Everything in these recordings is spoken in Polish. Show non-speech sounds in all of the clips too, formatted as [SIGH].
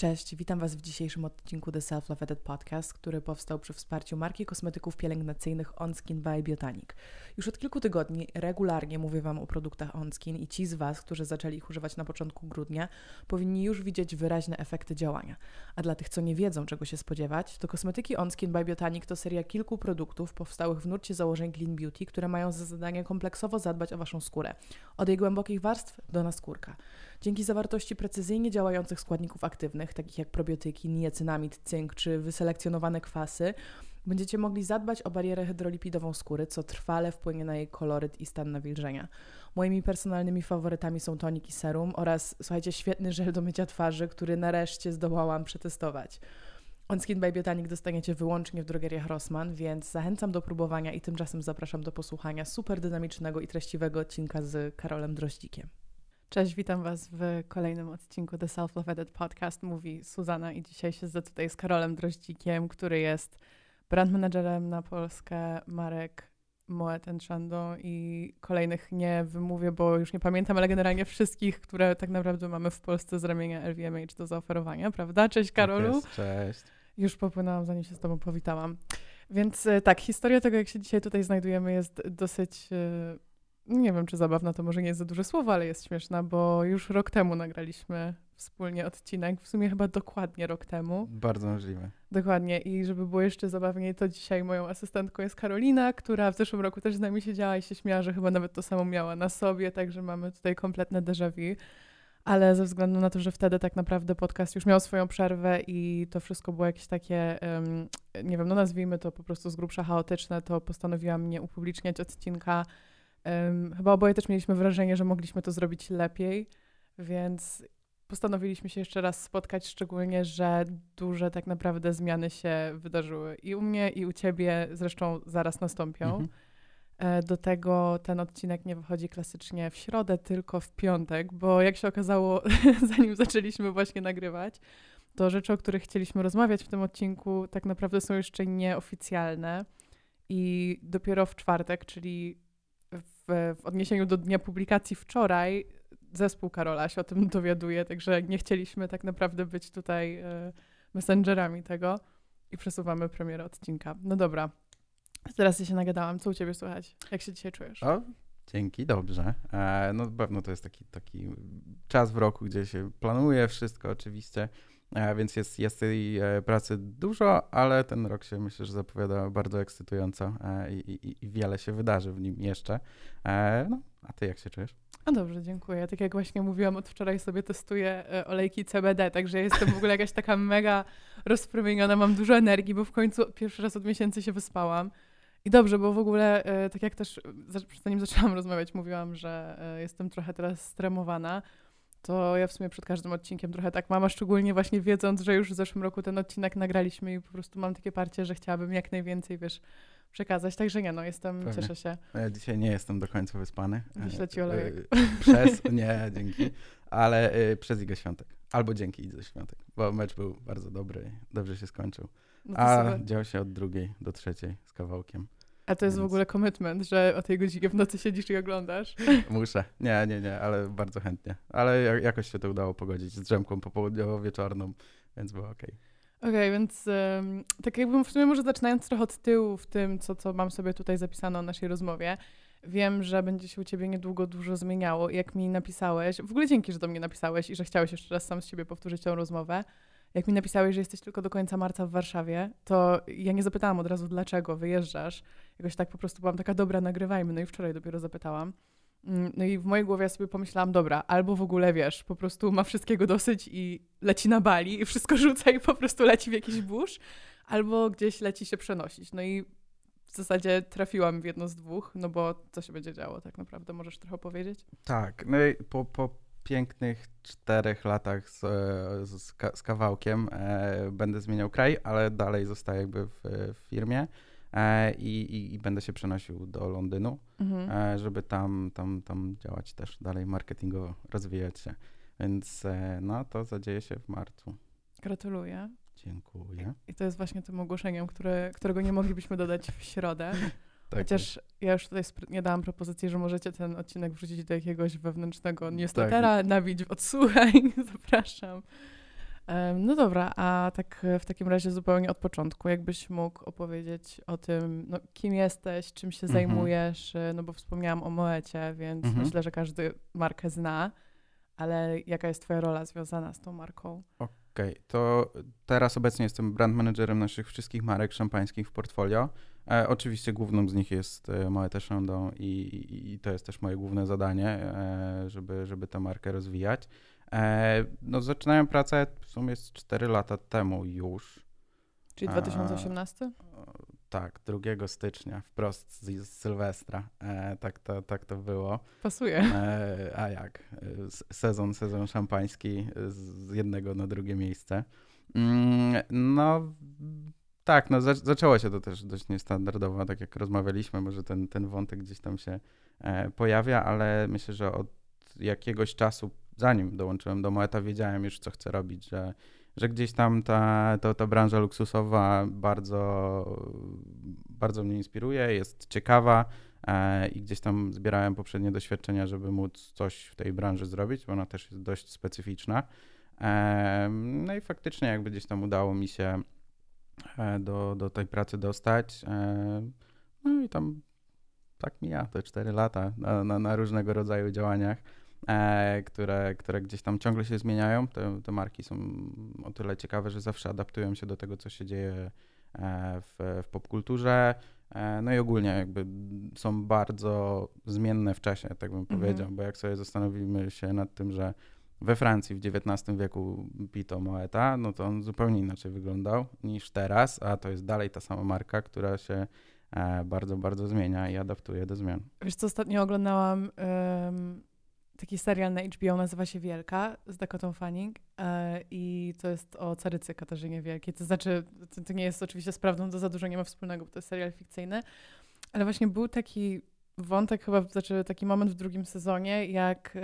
Cześć, witam Was w dzisiejszym odcinku The Self Love Edit Podcast, który powstał przy wsparciu marki kosmetyków pielęgnacyjnych OnSkin by Biotanic. Już od kilku tygodni regularnie mówię Wam o produktach OnSkin i ci z Was, którzy zaczęli ich używać na początku grudnia, powinni już widzieć wyraźne efekty działania. A dla tych, co nie wiedzą, czego się spodziewać, to kosmetyki OnSkin by Biotanic to seria kilku produktów powstałych w nurcie założeń Clean Beauty, które mają za zadanie kompleksowo zadbać o Waszą skórę. Od jej głębokich warstw do naskórka. Dzięki zawartości precyzyjnie działających składników aktywnych, takich jak probiotyki, niacynamid, cynk czy wyselekcjonowane kwasy, będziecie mogli zadbać o barierę hydrolipidową skóry, co trwale wpłynie na jej koloryt i stan nawilżenia. Moimi personalnymi faworytami są tonik i serum oraz, słuchajcie, świetny żel do mycia twarzy, który nareszcie zdołałam przetestować. On Skin by Botanic dostaniecie wyłącznie w drogeriach Rossmann, więc zachęcam do próbowania i tymczasem zapraszam do posłuchania super dynamicznego i treściwego odcinka z Karolem Droździkiem. Cześć, witam Was w kolejnym odcinku The Self Love Edit Podcast. Mówi Suzana i dzisiaj siedzę tutaj z Karolem Droździkiem, który jest brand managerem na Polskę marek Moet Chandon i kolejnych nie wymówię, bo już nie pamiętam, ale generalnie wszystkich, które tak naprawdę mamy w Polsce z ramienia LVMH do zaoferowania, prawda? Cześć Karolu. Tak jest, cześć. Już popłynęłam, zanim się z Tobą powitałam. Więc e, tak, historia tego, jak się dzisiaj tutaj znajdujemy, jest dosyć e, nie wiem, czy zabawna to może nie jest za duże słowo, ale jest śmieszna, bo już rok temu nagraliśmy wspólnie odcinek, w sumie chyba dokładnie rok temu. Bardzo możliwe. Dokładnie i żeby było jeszcze zabawniej, to dzisiaj moją asystentką jest Karolina, która w zeszłym roku też z nami siedziała i się śmiała, że chyba nawet to samo miała na sobie, także mamy tutaj kompletne déjà vu. Ale ze względu na to, że wtedy tak naprawdę podcast już miał swoją przerwę i to wszystko było jakieś takie, um, nie wiem, no nazwijmy to po prostu z grubsza chaotyczne, to postanowiłam nie upubliczniać odcinka Um, chyba oboje też mieliśmy wrażenie, że mogliśmy to zrobić lepiej, więc postanowiliśmy się jeszcze raz spotkać, szczególnie, że duże tak naprawdę zmiany się wydarzyły i u mnie, i u ciebie zresztą zaraz nastąpią. Mhm. E, do tego ten odcinek nie wychodzi klasycznie w środę, tylko w piątek, bo jak się okazało, [LAUGHS] zanim zaczęliśmy właśnie nagrywać, to rzeczy, o których chcieliśmy rozmawiać w tym odcinku, tak naprawdę są jeszcze nieoficjalne. I dopiero w czwartek, czyli w, odniesieniu do dnia publikacji wczoraj zespół Karola się o tym [LAUGHS] dowiaduje, także nie chcieliśmy tak naprawdę być tutaj e, messengerami tego i przesuwamy premierę odcinka. No dobra, teraz ja się nagadałam. Co u ciebie słychać? Jak się dzisiaj czujesz? O, dzięki, dobrze. E, no pewno to jest taki, taki czas w roku, gdzie się planuje wszystko oczywiście, więc jest, jest tej e, pracy dużo, ale ten rok się myślę, że zapowiada bardzo ekscytująco e, i, i, i, wiele się wydarzy w nim jeszcze. E, no, a ty jak się czujesz? A dobrze, dziękuję. Tak jak właśnie mówiłam, od wczoraj sobie testuję e, olejki CBD, także jestem w ogóle jakaś taka mega rozpromieniona, mam dużo energii, bo w końcu pierwszy raz od miesięcy się wyspałam. I dobrze, bo w ogóle, tak jak też zanim zaczęłam rozmawiać, mówiłam, że jestem trochę teraz stremowana to ja w sumie przed każdym odcinkiem trochę tak mam, a szczególnie właśnie wiedząc, że już w zeszłym roku ten odcinek nagraliśmy i po prostu mam takie parcie, że chciałabym jak najwięcej, wiesz, przekazać. Także nie, no jestem, Pewnie. cieszę się. Ja dzisiaj nie jestem do końca wyspany. Wyślę ci olejek. E, przez, nie, dzięki, ale e, przez Igę Świątek. Albo dzięki Idze Świątek, bo mecz był bardzo dobry, dobrze się skończył. No a dział się od drugiej do trzeciej z kawałkiem. A to jest Więc... w ogóle commitment, że o tej godzinie w nocy siedzisz i oglądasz? [LAUGHS] Muszę. Nie, nie, nie, ale bardzo chętnie. Ale jakoś się to udało pogodzić z drzemką popołudniowo-wieczorną, więc było okej. Okay. Okej, okay, więc um, tak jakbym w sumie może zaczynając trochę od tyłu w tym, co, co mam sobie tutaj zapisane o naszej rozmowie. Wiem, że będzie się u ciebie niedługo dużo zmieniało. Jak mi napisałeś, w ogóle dzięki, że do mnie napisałeś i że chciałeś jeszcze raz sam z siebie powtórzyć tę rozmowę jak mi napisałeś, że jesteś tylko do końca marca w Warszawie, to ja nie zapytałam od razu, dlaczego wyjeżdżasz. Jakoś tak po prostu byłam taka, dobra, nagrywajmy. No i wczoraj dopiero zapytałam. Mm, no i w mojej głowie ja sobie pomyślałam, dobra, albo w ogóle wiesz, po prostu ma wszystkiego dosyć i leci na Bali i wszystko [LAUGHS] rzuca i po prostu leci w jakiś burz, albo gdzieś leci się przenosić. No i w zasadzie trafiłam w jedno z dwóch, no bo co się będzie działo tak naprawdę, możesz trochę powiedzieć? Tak, no i po, po pięknych czterech latach z, z, z kawałkiem e, będę zmieniał kraj, ale dalej zostaję jakby w, w firmie e, i, i, będę się przenosił do Londynu, mhm. e, żeby tam, tam, tam działać też dalej marketingowo, rozwijać się. Więc e, no to zadzieje się w marcu. Gratuluję. Dziękuję. I to jest właśnie tym ogłoszeniem, które, którego nie moglibyśmy dodać w środę. [LAUGHS] Tak Chociaż ja już tutaj nie dałam propozycji, że możecie ten odcinek wrzucić do jakiegoś wewnętrznego newslettera, tak. nabić odsłuchaj, [LAUGHS] zapraszam. No dobra, a tak w takim razie zupełnie od początku, jakbyś mógł opowiedzieć o tym, no, kim jesteś, czym się mhm. zajmujesz, no bo wspomniałam o Moecie, więc mhm. myślę, że każdy markę zna, ale jaka jest twoja rola związana z tą marką? Okej, okay. to teraz obecnie jestem brand managerem naszych wszystkich marek szampańskich w portfolio. E, oczywiście główną z nich jest e, Moët Chandon i, i, i, to jest też moje główne zadanie, e, żeby, żeby tę markę rozwijać. E, no, zaczynałem pracę w sumie z 4 lata temu już. Czyli 2018? Tak, 2 stycznia, wprost z, z Sylwestra. E, tak, to, tak to było. Pasuje. E, a jak? Sezon, sezon szampański z jednego na drugie miejsce. Mm, no, tak, no zaczęło się to też dość niestandardowo, tak jak rozmawialiśmy, może ten, ten wątek gdzieś tam się e, pojawia, ale myślę, że od jakiegoś czasu zanim dołączyłem do Moeta, wiedziałem już, co chcę robić, że, że gdzieś tam ta, ta, ta branża luksusowa bardzo, bardzo mnie inspiruje, jest ciekawa e, i gdzieś tam zbierałem poprzednie doświadczenia, żeby móc coś w tej branży zrobić, bo ona też jest dość specyficzna. E, no i faktycznie jakby gdzieś tam udało mi się e, do, do tej pracy dostać. No i tam tak mija te 4 lata na, na, na różnego rodzaju działaniach które, które gdzieś tam ciągle się zmieniają. Te, te marki są o tyle ciekawe, że zawsze adaptują się do tego, co się dzieje e, w, w popkulturze. E, no i ogólnie jakby są bardzo zmienne w czasie, tak bym mhm. powiedział, bo jak sobie zastanowimy się nad tym, że we Francji w XIX wieku pito Moeta, no to on zupełnie inaczej wyglądał niż teraz, a to jest dalej ta sama marka, która się e, bardzo, bardzo zmienia i adaptuje do zmian. Wiesz co, ostatnio oglądałam um, taki serial na HBO, nazywa się Wielka z Dakotą Fanning e, i to jest o carycy Katarzynie Wielkiej. To znaczy, to, to, nie jest oczywiście z prawdą, to za dużo nie ma wspólnego, bo to jest serial fikcyjny, ale właśnie był taki wątek chyba, znaczy taki moment w drugim sezonie, jak e,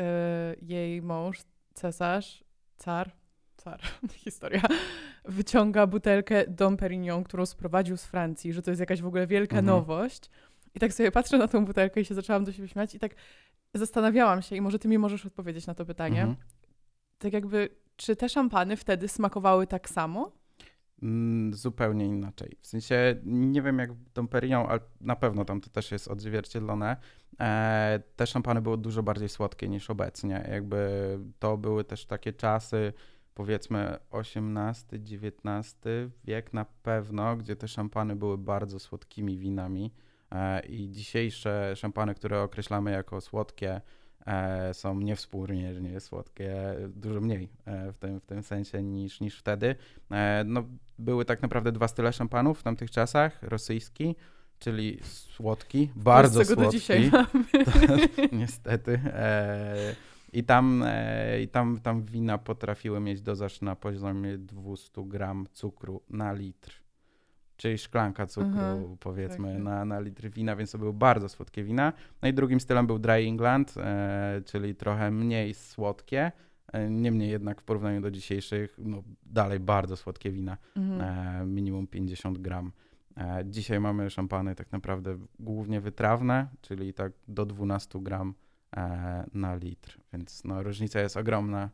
jej mąż, cesarz, car, car, [LAUGHS] historia, wyciąga butelkę Dom Perignon, którą sprowadził z Francji, że to jest jakaś w ogóle wielka mhm. nowość. I tak sobie patrzę na tą butelkę i się zaczęłam do siebie śmiać i tak zastanawiałam się i może ty mi możesz odpowiedzieć na to pytanie. Mhm. Tak jakby, czy te szampany wtedy smakowały tak samo? Mm, zupełnie inaczej. W sensie nie wiem jak Dom Perignon, ale na pewno tam to też jest odzwierciedlone. E, te szampany były dużo bardziej słodkie niż obecnie. Jakby to były też takie czasy, powiedzmy XVIII, XIX wiek na pewno, gdzie te szampany były bardzo słodkimi winami. E, i dzisiejsze szampany, które określamy jako słodkie, e, są niewspółmiernie słodkie, dużo mniej e, w tym, w tym sensie niż, niż wtedy. No, były tak naprawdę dwa style szampanów w tamtych czasach, rosyjski, czyli słodki, bardzo słodki. do dzisiaj [LAUGHS] mamy. [LAUGHS] niestety. I tam, i tam, tam wina potrafiły mieć dozaż na poziomie 200 gram cukru na litr czyli szklanka cukru, mhm, powiedzmy, tak. Na, na litr wina, więc to były bardzo słodkie wina. No i drugim stylem był Dry England, e, czyli trochę mniej słodkie, e, niemniej jednak w porównaniu do dzisiejszych, no dalej bardzo słodkie wina, mhm. e, minimum 50 gram. E, dzisiaj mamy szampany tak naprawdę głównie wytrawne, czyli tak do 12 gram e, na litr, więc no różnica jest ogromna.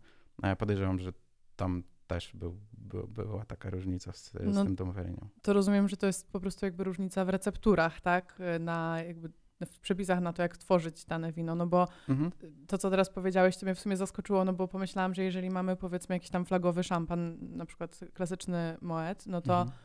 Podejrzewam, że tam też był, był, była taka różnica z, z no, tym domowerieniem. To rozumiem, że to jest po prostu jakby różnica w recepturach, tak? Na jakby w przepisach na to, jak tworzyć dane wino, no bo mhm. to, co teraz powiedziałeś, to mnie w sumie zaskoczyło, no bo pomyślałam, że jeżeli mamy powiedzmy jakiś tam flagowy szampan, na przykład klasyczny Moet, no to mhm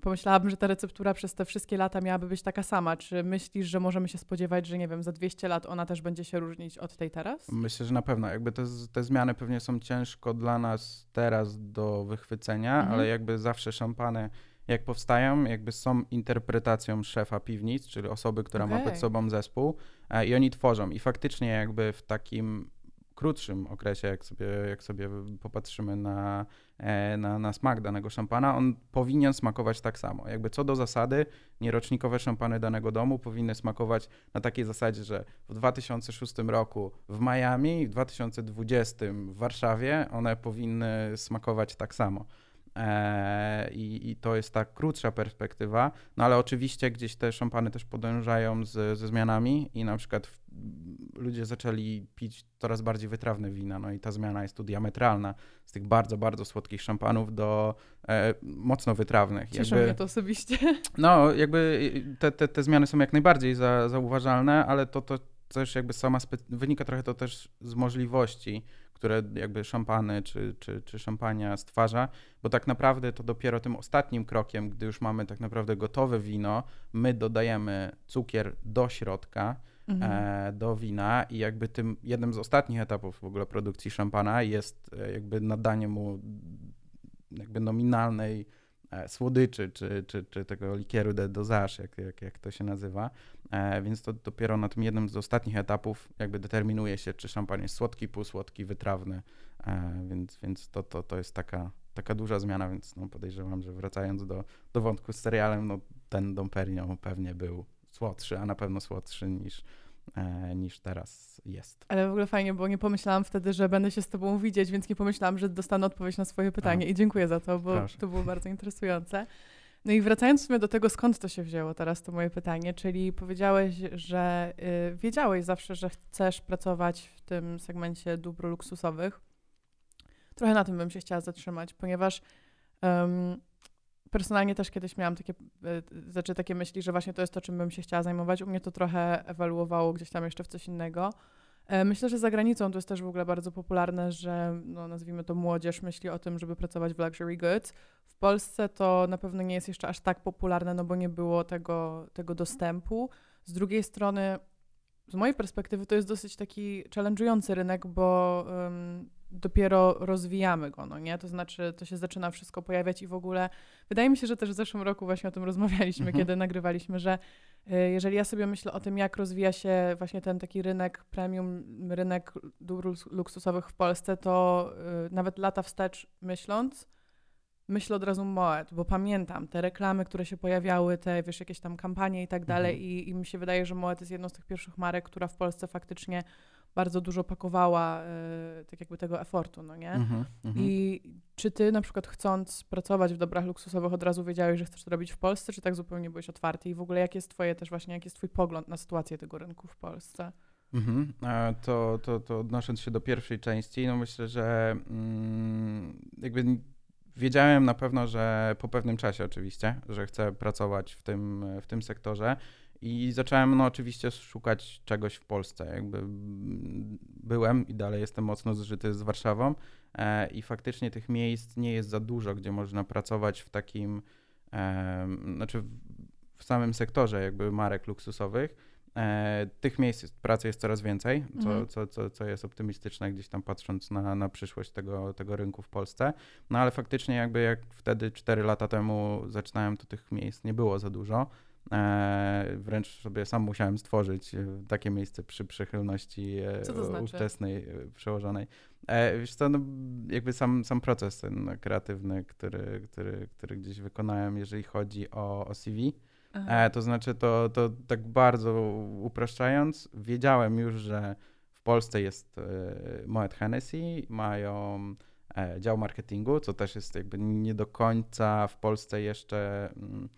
pomyślałabym, że ta receptura przez te wszystkie lata miałaby być taka sama. Czy myślisz, że możemy się spodziewać, że nie wiem, za 200 lat ona też będzie się różnić od tej teraz? Myślę, że na pewno. Jakby te, te zmiany pewnie są ciężko dla nas teraz do wychwycenia, mhm. ale jakby zawsze szampany jak powstają, jakby są interpretacją szefa piwnic, czyli osoby, która okay. ma pod sobą zespół e, i oni tworzą. I faktycznie jakby w takim krótszym okresie, jak sobie, jak sobie popatrzymy na, e, na, na smak danego szampana, on powinien smakować tak samo. Jakby co do zasady, nierocznikowe szampany danego domu powinny smakować na takiej zasadzie, że w 2006 roku w Miami, w 2020 w Warszawie one powinny smakować tak samo. E, i, i, to jest ta krótsza perspektywa, no ale oczywiście gdzieś te szampany też podążają z, ze zmianami i na przykład ludzie zaczęli pić coraz bardziej wytrawne wina, no i ta zmiana jest tu diametralna z tych bardzo, bardzo słodkich szampanów do e, mocno wytrawnych. Cieszy jakby, mnie to osobiście. No, jakby te, te, te zmiany są jak najbardziej za, zauważalne, ale to, to też jakby sama, wynika trochę to też z możliwości, które jakby szampany czy, czy, czy szampania stwarza, bo tak naprawdę to dopiero tym ostatnim krokiem, gdy już mamy tak naprawdę gotowe wino, my dodajemy cukier do środka, mhm. e, do wina i jakby tym jednym z ostatnich etapów w ogóle produkcji szampana jest e, jakby nadanie mu jakby nominalnej słodyczy, czy, czy, czy tego likieru de dosage, jak, jak, jak to się nazywa. E, więc to dopiero na tym jednym z ostatnich etapów jakby determinuje się, czy szampan jest słodki, półsłodki, wytrawny, e, więc, więc to, to, to jest taka, taka duża zmiana, więc no podejrzewam, że wracając do, do wątku z serialem, no ten Dom Perignon pewnie był słodszy, a na pewno słodszy niż, e, niż teraz jest. Ale w ogóle fajnie, bo nie pomyślałam wtedy, że będę się z tobą widzieć, więc nie pomyślałam, że dostanę odpowiedź na swoje pytanie a. i dziękuję za to, bo Proszę. to było bardzo interesujące. No i wracając w sumie do tego, skąd to się wzięło teraz, to moje pytanie, czyli powiedziałeś, że y, wiedziałeś zawsze, że chcesz pracować w tym segmencie dóbr luksusowych. Trochę na tym bym się chciała zatrzymać, ponieważ um, personalnie też kiedyś miałam takie, y, znaczy takie myśli, że właśnie to jest to, czym bym się chciała zajmować. U mnie to trochę ewaluowało gdzieś tam jeszcze w coś innego. E, myślę, że za granicą to jest też w ogóle bardzo popularne, że no, nazwijmy to młodzież myśli o tym, żeby pracować w luxury goods. W Polsce to na pewno nie jest jeszcze aż tak popularne, no bo nie było tego, tego dostępu. Z drugiej strony, z mojej perspektywy, to jest dosyć taki challenge'ujący rynek, bo um, dopiero rozwijamy go, no nie? To znaczy, to się zaczyna wszystko pojawiać i w ogóle wydaje mi się, że też w zeszłym roku właśnie o tym rozmawialiśmy, mhm. kiedy nagrywaliśmy, że y, jeżeli ja sobie myślę o tym, jak rozwija się właśnie ten taki rynek premium, rynek dóbr luksusowych w Polsce, to y, nawet lata wstecz myśląc, myślę od razu Moet, bo pamiętam te reklamy, które się pojawiały, te wiesz, jakieś tam kampanie i tak dalej mhm. i, i mi się wydaje, że Moet jest jedną z tych pierwszych marek, która w Polsce faktycznie bardzo dużo pakowała y, tak jakby tego efortu, no nie? Mm -hmm, I czy ty na przykład chcąc pracować w dobrach luksusowych od razu wiedziałeś, że chcesz to robić w Polsce, czy tak zupełnie byłeś otwarty? I w ogóle jak jest twoje też właśnie, jaki jest twój pogląd na sytuację tego rynku w Polsce? Mhm. To, to, to odnosząc się do pierwszej części, no myślę, że mm, jakby wiedziałem na pewno, że po pewnym czasie oczywiście, że chcę pracować w tym, w tym sektorze i zacząłem no oczywiście szukać czegoś w Polsce. Jakby byłem i dalej jestem mocno zżyty z Warszawą e, i faktycznie tych miejsc nie jest za dużo, gdzie można pracować w takim, e, znaczy w, w samym sektorze jakby marek luksusowych. E, tych miejsc pracy jest coraz więcej, co, mhm. co, co, co jest optymistyczne gdzieś tam patrząc na, na przyszłość tego, tego rynku w Polsce. No ale faktycznie jakby jak wtedy 4 lata temu zaczynałem, to tych miejsc nie było za dużo. E, wręcz sobie sam musiałem stworzyć e, takie miejsce przy przychylności e, znaczy? ówczesnej przełożonej. Wiesz co, no, jakby sam, sam proces ten kreatywny, który, który, który gdzieś wykonałem, jeżeli chodzi o, o CV, e, to znaczy to, to tak bardzo upraszczając, wiedziałem już, że w Polsce jest Moet Hennessy, mają dział marketingu, co też jest jakby nie do końca w Polsce jeszcze, mm,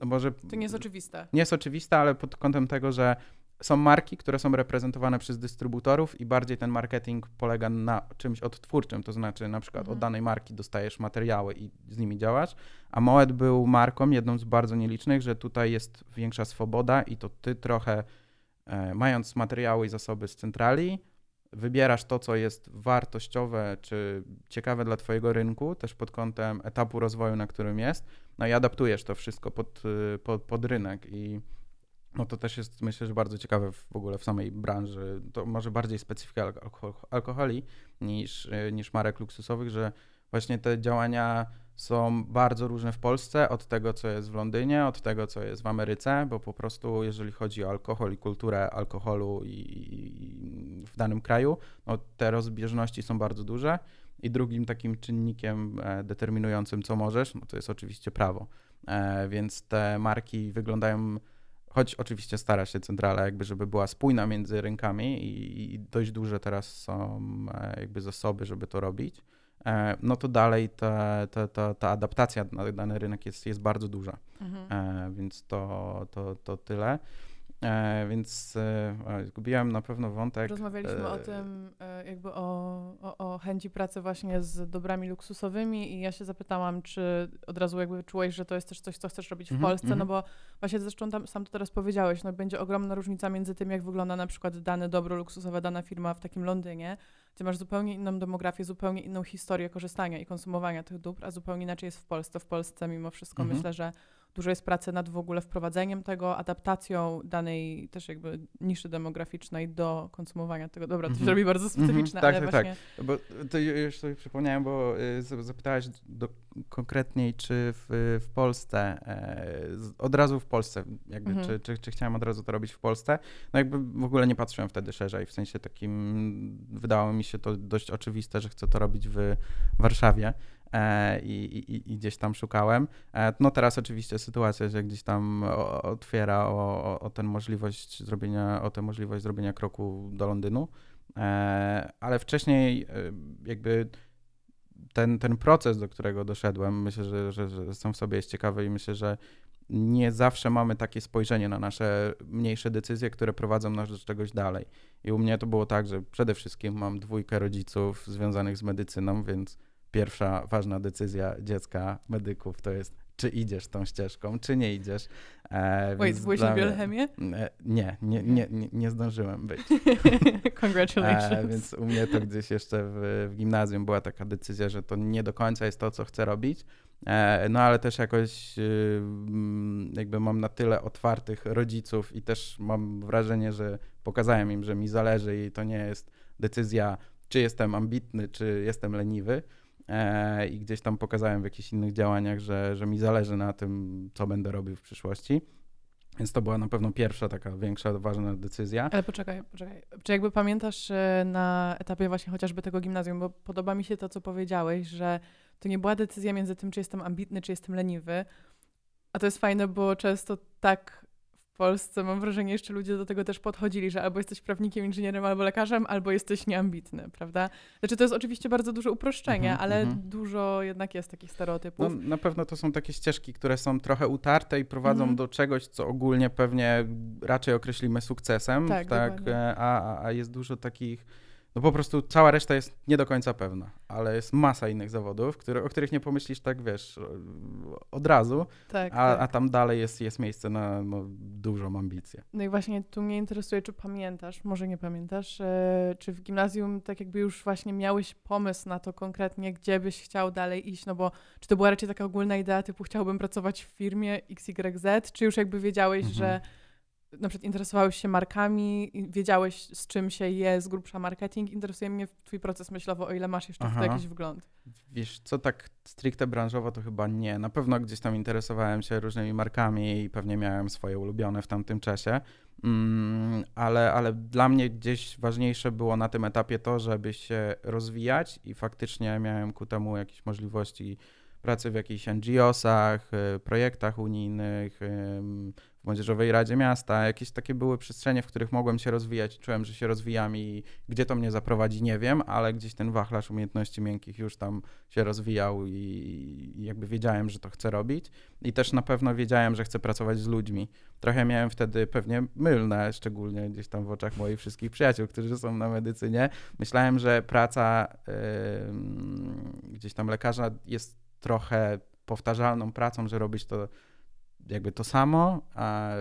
no może... To nie jest oczywiste. Nie jest oczywiste, ale pod kątem tego, że są marki, które są reprezentowane przez dystrybutorów i bardziej ten marketing polega na czymś odtwórczym, to znaczy na przykład mhm. od danej marki dostajesz materiały i z nimi działasz, a Moet był marką, jedną z bardzo nielicznych, że tutaj jest większa swoboda i to ty trochę, e, mając materiały i zasoby z centrali, wybierasz to, co jest wartościowe czy ciekawe dla Twojego rynku, też pod kątem etapu rozwoju, na którym jest, no i adaptujesz to wszystko pod, y, pod, pod rynek i no to też jest myślę, że bardzo ciekawe w ogóle w samej branży. To może bardziej specyfika alkoholi niż, y, niż marek luksusowych, że właśnie te działania są bardzo różne w Polsce od tego, co jest w Londynie, od tego, co jest w Ameryce, bo po prostu jeżeli chodzi o alkohol i kulturę alkoholu i, i w danym kraju, no te rozbieżności są bardzo duże. I drugim takim czynnikiem e, determinującym, co możesz, no to jest oczywiście prawo. E, więc te marki wyglądają, choć oczywiście stara się centrala, jakby, żeby była spójna między rynkami i, i dość duże teraz są e, jakby zasoby, żeby to robić. E, no to dalej ta, ta, ta, ta adaptacja na dany rynek jest, jest bardzo duża. Mhm. E, więc to, to, to tyle. E, więc e, zgubiłem na pewno wątek. Rozmawialiśmy e, o tym, e, jakby o, o, o, chęci pracy właśnie z dobrami luksusowymi i ja się zapytałam, czy od razu jakby czułeś, że to jest też coś, co chcesz robić w mm -hmm, Polsce, mm -hmm. no bo właśnie zresztą tam, sam to teraz powiedziałeś, no będzie ogromna różnica między tym, jak wygląda na przykład dane dobro luksusowe, dana firma w takim Londynie, gdzie masz zupełnie inną demografię, zupełnie inną historię korzystania i konsumowania tych dóbr, a zupełnie inaczej jest w Polsce. W Polsce mimo wszystko -hmm. myślę, że Dużo jest pracy nad w ogóle wprowadzeniem tego, adaptacją danej też jakby niszy demograficznej do konsumowania tego. Dobra, to się -hmm. robi bardzo mhm. specyficzne, tak, ale tak, właśnie... tak. Bo to już sobie przypomniałem, bo y, zapytałaś do, konkretniej, czy w, w Polsce, e, od razu w Polsce, jakby, -hmm. czy, czy, czy chciałem od razu to robić w Polsce. No jakby w ogóle nie patrzyłem wtedy szerzej, w sensie takim wydało mi się to dość oczywiste, że chcę to robić w Warszawie. E, i, i, i, gdzieś tam szukałem. E, no teraz oczywiście sytuacja, że gdzieś tam otwiera o, o, tę możliwość zrobienia, o tę możliwość zrobienia kroku do Londynu, e, ale wcześniej jakby ten, ten proces, do którego doszedłem, myślę, że, że, że sam w sobie jest ciekawy i myślę, że nie zawsze mamy takie spojrzenie na nasze mniejsze decyzje, które prowadzą nas do czegoś dalej. I u mnie to było tak, że przede wszystkim mam dwójkę rodziców związanych z medycyną, więc pierwsza ważna decyzja dziecka, medyków to jest, czy idziesz tą ścieżką, czy nie idziesz. E, Wait, byłeś na biochemię? E, nie, nie, nie, nie, zdążyłem być. [LAUGHS] Congratulations. E, więc u mnie to gdzieś jeszcze w, w, gimnazjum była taka decyzja, że to nie do końca jest to, co chcę robić. E, no ale też jakoś y, jakby mam na tyle otwartych rodziców i też mam wrażenie, że pokazałem im, że mi zależy i to nie jest decyzja, czy jestem ambitny, czy jestem leniwy i gdzieś tam pokazałem w jakichś innych działaniach, że, że mi zależy na tym, co będę robił w przyszłości. Więc to była na pewno pierwsza taka większa, ważna decyzja. Ale poczekaj, poczekaj. Czy jakby pamiętasz e, na etapie właśnie chociażby tego gimnazjum, bo podoba mi się to, co powiedziałeś, że to nie była decyzja między tym, czy jestem ambitny, czy jestem leniwy. A to jest fajne, bo często tak Polsce mam wrażenie, jeszcze ludzie do tego też podchodzili, że albo jesteś prawnikiem, inżynierem, albo lekarzem, albo jesteś nieambitny, prawda? Znaczy to jest oczywiście bardzo duże uproszczenie, mm -hmm, ale mm -hmm. dużo jednak jest takich stereotypów. No, na pewno to są takie ścieżki, które są trochę utarte i prowadzą mm -hmm. do czegoś, co ogólnie pewnie raczej określimy sukcesem, tak? tak a, a jest dużo takich no po prostu cała reszta jest nie do końca pewna, ale jest masa innych zawodów, które, o których nie pomyślisz tak, wiesz, od razu, tak, a, tak. a tam dalej jest, jest miejsce na no, dużą ambicję. No i właśnie tu mnie interesuje, czy pamiętasz, może nie pamiętasz, e, czy w gimnazjum tak jakby już właśnie miałeś pomysł na to konkretnie, gdzie byś chciał dalej iść, no bo czy to była raczej taka ogólna idea typu chciałbym pracować w firmie XYZ, czy już jakby wiedziałeś, mhm. że na przykład interesowałeś się markami, wiedziałeś z czym się je z grubsza marketing, interesuje mnie twój proces myślowy, o ile masz jeszcze Aha. w to jakiś wgląd. Wiesz, co tak stricte branżowo to chyba nie. Na pewno gdzieś tam interesowałem się różnymi markami i pewnie miałem swoje ulubione w tamtym czasie, mm, ale, ale dla mnie gdzieś ważniejsze było na tym etapie to, żeby się rozwijać i faktycznie miałem ku temu jakieś możliwości pracy w jakichś NGO-sach, y, projektach unijnych, Młodzieżowej Radzie Miasta, jakieś takie były przestrzenie, w których mogłem się rozwijać, czułem, że się rozwijam i gdzie to mnie zaprowadzi, nie wiem, ale gdzieś ten wachlarz umiejętności miękkich już tam się rozwijał i jakby wiedziałem, że to chcę robić i też na pewno wiedziałem, że chcę pracować z ludźmi. Trochę miałem wtedy pewnie mylne, szczególnie gdzieś tam w oczach moich wszystkich przyjaciół, którzy są na medycynie. Myślałem, że praca yy, gdzieś tam lekarza jest trochę powtarzalną pracą, że robić to jakby to samo a,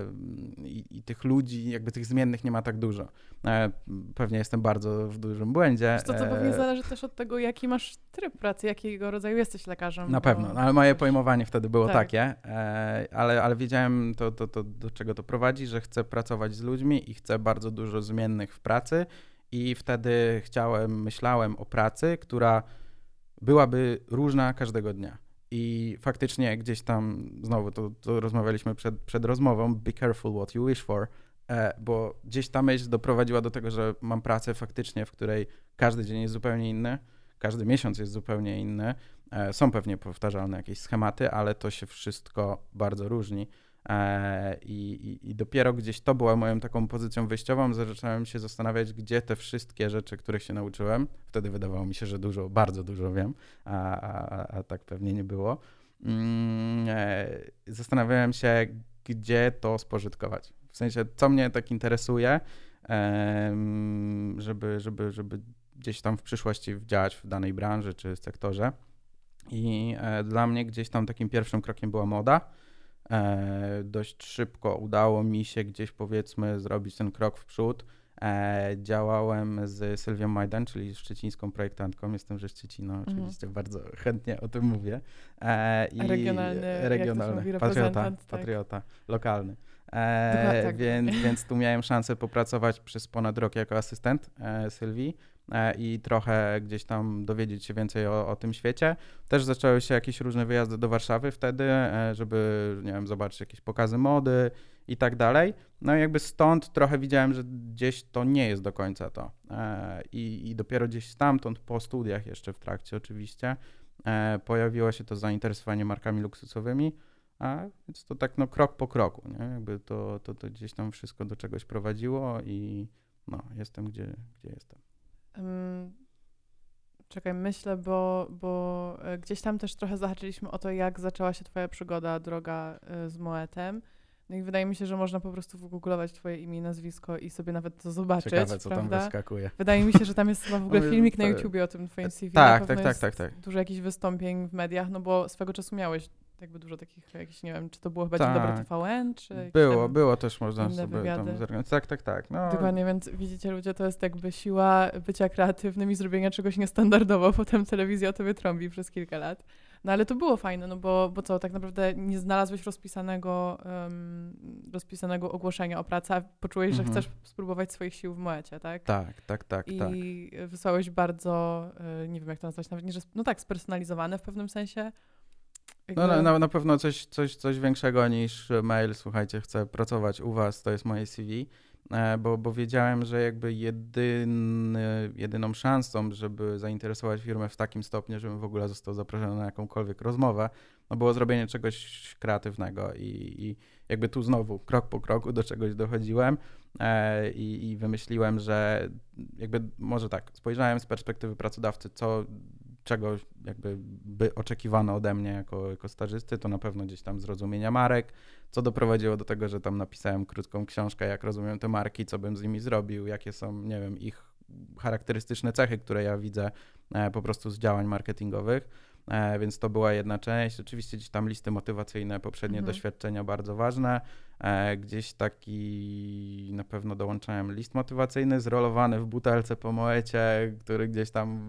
i, i, tych ludzi, jakby tych zmiennych nie ma tak dużo. E, pewnie jestem bardzo w dużym błędzie. To, to pewnie e, zależy też od tego, jaki masz tryb pracy, jakiego rodzaju jesteś lekarzem. Na bo... pewno, no, ale moje pojmowanie wtedy było tak. takie, e, ale, ale wiedziałem to, to, to, do czego to prowadzi, że chcę pracować z ludźmi i chcę bardzo dużo zmiennych w pracy i wtedy chciałem, myślałem o pracy, która byłaby różna każdego dnia. I faktycznie gdzieś tam, znowu to, to rozmawialiśmy przed, przed rozmową, be careful what you wish for, e, bo gdzieś ta myśl doprowadziła do tego, że mam pracę faktycznie, w której każdy dzień jest zupełnie inny, każdy miesiąc jest zupełnie inny. E, są pewnie powtarzalne jakieś schematy, ale to się wszystko bardzo różni. E, I, i, I dopiero gdzieś to była moją taką pozycją wyjściową, zacząłem się zastanawiać, gdzie te wszystkie rzeczy, których się nauczyłem, wtedy wydawało mi się, że dużo, bardzo dużo wiem, a, a, a tak pewnie nie było. Mm, e, zastanawiałem się, gdzie to spożytkować. W sensie, co mnie tak interesuje, żeby, żeby, żeby gdzieś tam w przyszłości działać w danej branży czy sektorze. I e, dla mnie gdzieś tam takim pierwszym krokiem była moda. E, dość szybko udało mi się gdzieś powiedzmy zrobić ten krok w przód. E, działałem z Sylwią Majdan, czyli szczecińską projektantką. Jestem ze Szczecina, mhm. oczywiście bardzo chętnie o tym mówię. I regionalny, regionalny patriota, tak. patriota, lokalny. E, tak. więc, więc tu miałem szansę popracować przez ponad rok jako asystent e, Sylwii. E, i trochę gdzieś tam dowiedzieć się więcej o, o, tym świecie. Też zaczęły się jakieś różne wyjazdy do Warszawy wtedy, e, żeby, nie wiem, zobaczyć jakieś pokazy mody i tak dalej. No i jakby stąd trochę widziałem, że gdzieś to nie jest do końca to. E, I, i dopiero gdzieś stamtąd, po studiach jeszcze w trakcie oczywiście, pojawiło się to zainteresowanie markami luksusowymi. A więc to tak no krok po kroku, nie? Jakby to, to, to gdzieś tam wszystko do czegoś prowadziło i no, jestem gdzie, gdzie jestem. Um, czekaj, myślę, bo, bo e, gdzieś tam też trochę zahaczyliśmy o to, jak zaczęła się twoja przygoda, droga e, z Moetem. No i wydaje mi się, że można po prostu wygooglować twoje imię i nazwisko i sobie nawet to zobaczyć, Ciekawe, co prawda? tam wyskakuje. Wydaje mi się, że tam jest chyba w ogóle [LAUGHS] filmik na YouTubie o tym twoim CV. Tak, tak, tak, tak, tak. Dużo jakichś wystąpień w mediach, no bo swego czasu miałeś jakby dużo takich jakichś, nie wiem, czy to było chyba tak. Dzień Dobry TVN, czy Było, było też można sobie tam zorganizować. Tak, tak, tak. No. Dokładnie, więc widzicie ludzie, to jest jakby siła bycia kreatywnym i zrobienia czegoś niestandardowo, [LAUGHS] potem telewizja o tobie trąbi przez kilka lat. No ale to było fajne, no bo, bo co, tak naprawdę nie znalazłeś rozpisanego, um, rozpisanego ogłoszenia o pracę, a poczułeś, mhm. że chcesz spróbować swoich sił w Moecie, tak? Tak, tak, tak, I tak. wysłałeś bardzo, e, nie wiem jak to nazwać, nawet nie, że, no tak, spersonalizowane w pewnym sensie no, na, na, pewno coś, coś, coś większego niż mail, słuchajcie, chcę pracować u was, to jest moje CV, e, bo, bo wiedziałem, że jakby jedyny, jedyną szansą, żeby zainteresować firmę w takim stopniu, żebym w ogóle został zaproszony na jakąkolwiek rozmowę, no było zrobienie czegoś kreatywnego i, i jakby tu znowu krok po kroku do czegoś dochodziłem e, i, i wymyśliłem, że jakby może tak, spojrzałem z perspektywy pracodawcy, co czego jakby by oczekiwano ode mnie jako, jako stażysty, to na pewno gdzieś tam zrozumienia marek, co doprowadziło do tego, że tam napisałem krótką książkę, jak rozumiem te marki, co bym z nimi zrobił, jakie są, nie wiem, ich charakterystyczne cechy, które ja widzę e, po prostu z działań marketingowych. E, więc to była jedna część. Oczywiście gdzieś tam listy motywacyjne, poprzednie mhm. doświadczenia bardzo ważne. E, gdzieś taki na pewno dołączałem list motywacyjny zrolowany w butelce po moecie, który gdzieś tam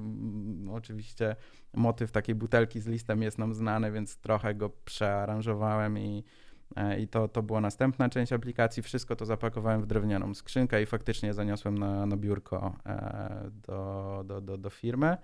no, oczywiście motyw takiej butelki z listem jest nam znany, więc trochę go przearanżowałem i e, i to, to była następna część aplikacji. Wszystko to zapakowałem w drewnianą skrzynkę i faktycznie zaniosłem na, na biurko do, do, do, do firmy.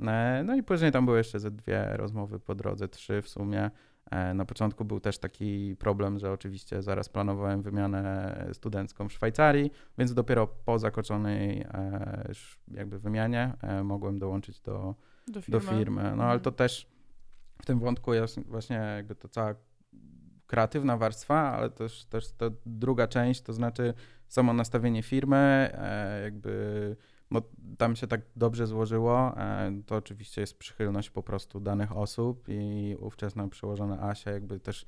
E, no i później tam były jeszcze ze dwie rozmowy po drodze, trzy w sumie. E, na początku był też taki problem, że oczywiście zaraz planowałem wymianę studencką w Szwajcarii, więc dopiero po zakończonej e, jakby wymianie mogłem dołączyć do, do, firmy. do firmy. No mhm. ale to też w tym wątku jest właśnie jakby to cała kreatywna warstwa, ale też, też ta druga część, to znaczy samo nastawienie firmy, jakby bo tam się tak dobrze złożyło. E, to oczywiście jest przychylność po prostu danych osób i ówczesna przełożona Asia jakby też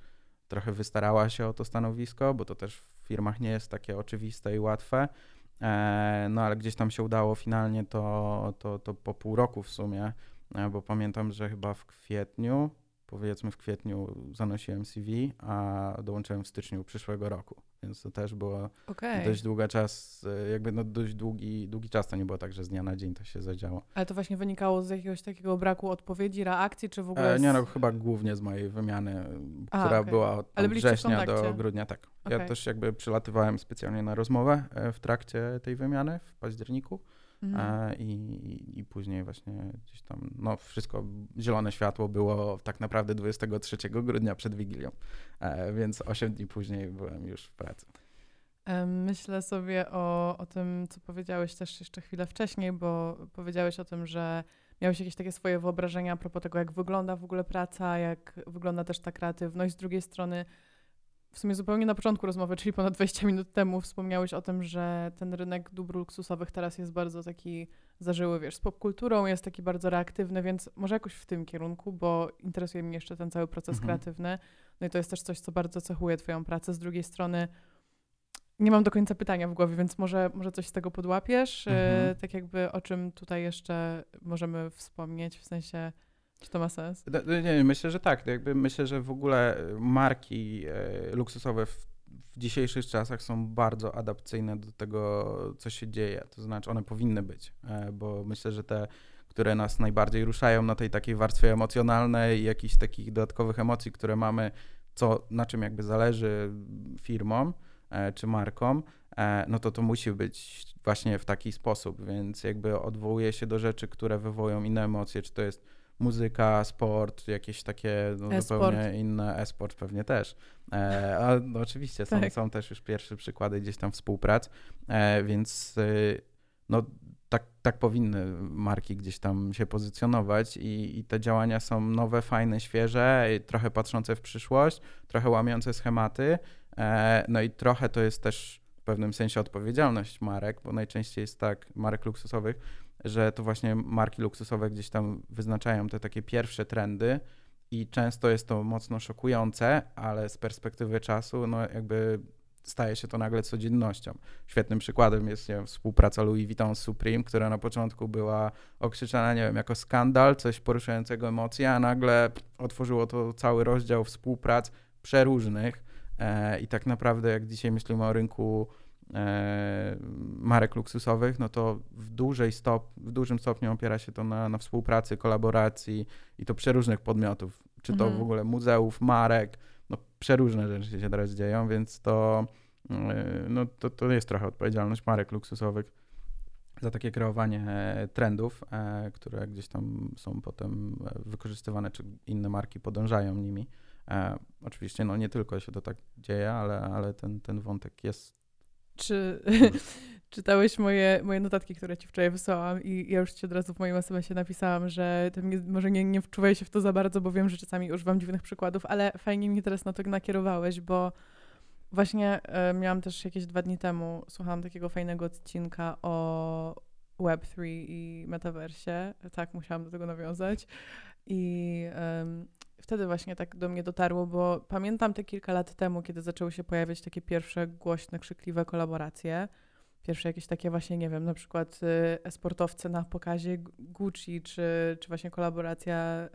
trochę wystarała się o to stanowisko, bo to też w firmach nie jest takie oczywiste i łatwe. E, no ale gdzieś tam się udało finalnie to, to, to po pół roku w sumie, e, bo pamiętam, że chyba w kwietniu, powiedzmy w kwietniu zanosiłem CV, a dołączyłem w styczniu przyszłego roku więc to też było okay. dość długa czas, e, jakby no dość długi, długi czas, to nie było tak, że z dnia na dzień to się zadziało. Ale to właśnie wynikało z jakiegoś takiego braku odpowiedzi, reakcji, czy w ogóle... E, nie no, chyba głównie z mojej wymiany, A, która okay. była od września do grudnia, tak. Okay. Ja też jakby przylatywałem specjalnie na rozmowę e, w trakcie tej wymiany w październiku. Mhm. I, I później właśnie gdzieś tam, no wszystko, zielone światło było tak naprawdę 23 grudnia przed Wigilią, e, więc 8 dni później byłem już w pracy. Myślę sobie o, o tym, co powiedziałeś też jeszcze chwilę wcześniej, bo powiedziałeś o tym, że miałeś jakieś takie swoje wyobrażenia a propos tego, jak wygląda w ogóle praca, jak wygląda też ta kreatywność. Z drugiej strony w sumie zupełnie na początku rozmowy, czyli ponad 20 minut temu, wspomniałeś o tym, że ten rynek dóbr luksusowych teraz jest bardzo taki zażyły, wiesz, z popkulturą, jest taki bardzo reaktywny, więc może jakoś w tym kierunku, bo interesuje mnie jeszcze ten cały proces mhm. kreatywny. No i to jest też coś, co bardzo cechuje Twoją pracę. Z drugiej strony, nie mam do końca pytania w głowie, więc może, może coś z tego podłapiesz? Mhm. E, tak jakby o czym tutaj jeszcze możemy wspomnieć, w sensie czy to ma sens? Nie, nie myślę, że tak. Jakby myślę, że w ogóle marki e, luksusowe w, w dzisiejszych czasach są bardzo adapcyjne do tego, co się dzieje. To znaczy, one powinny być, e, bo myślę, że te, które nas najbardziej ruszają na tej takiej warstwie emocjonalnej i jakichś takich dodatkowych emocji, które mamy, co, na czym jakby zależy firmom e, czy markom, no to to musi być właśnie w taki sposób, więc jakby odwołuje się do rzeczy, które wywołują inne emocje, czy to jest muzyka, sport, jakieś takie no, zupełnie inne, e-sport pewnie też. E, a no, oczywiście są, tak. są też już pierwsze przykłady gdzieś tam współprac, e, więc y, no, tak, tak powinny marki gdzieś tam się pozycjonować i, i te działania są nowe, fajne, świeże, trochę patrzące w przyszłość, trochę łamiące schematy, e, no i trochę to jest też w pewnym sensie odpowiedzialność marek, bo najczęściej jest tak, marek luksusowych, że to właśnie marki luksusowe gdzieś tam wyznaczają te takie pierwsze trendy i często jest to mocno szokujące, ale z perspektywy czasu, no jakby staje się to nagle codziennością. Świetnym przykładem jest wiem, współpraca Louis Vuitton z Supreme, która na początku była okrzyczana, nie wiem, jako skandal, coś poruszającego emocje, a nagle otworzyło to cały rozdział współprac przeróżnych e, i tak naprawdę jak dzisiaj myślimy o rynku marek luksusowych, no to w, dużej stop, w dużym stopniu opiera się to na, na współpracy, kolaboracji i to przeróżnych podmiotów, czy to mhm. w ogóle muzeów, marek, no przeróżne rzeczy się teraz dzieją, więc to, e, no, to, to jest trochę odpowiedzialność marek luksusowych za takie kreowanie trendów, e, które gdzieś tam są potem wykorzystywane, czy inne marki podążają nimi. Oczywiście no nie tylko się to tak dzieje, ale, ale ten, ten wątek jest czy [LAUGHS] czytałeś moje, moje notatki, które ci wczoraj wysłałam i ja już ci od razu w moim SMS-ie napisałam, że nie, może nie, nie wczuwaj się w to za bardzo, bo wiem, że czasami używam dziwnych przykładów, ale fajnie mnie teraz na to nakierowałeś, bo właśnie e, miałam też jakieś dwa dni temu, słuchałam takiego fajnego odcinka o Web3 i metaversie. Tak, musiałam do tego nawiązać. I um, wtedy właśnie tak do mnie dotarło, bo pamiętam te kilka lat temu, kiedy zaczęły się pojawiać takie pierwsze głośne, krzykliwe kolaboracje. Pierwsze jakieś takie właśnie, nie wiem, na przykład y, sportowcy na pokazie Gucci, czy, czy właśnie kolaboracja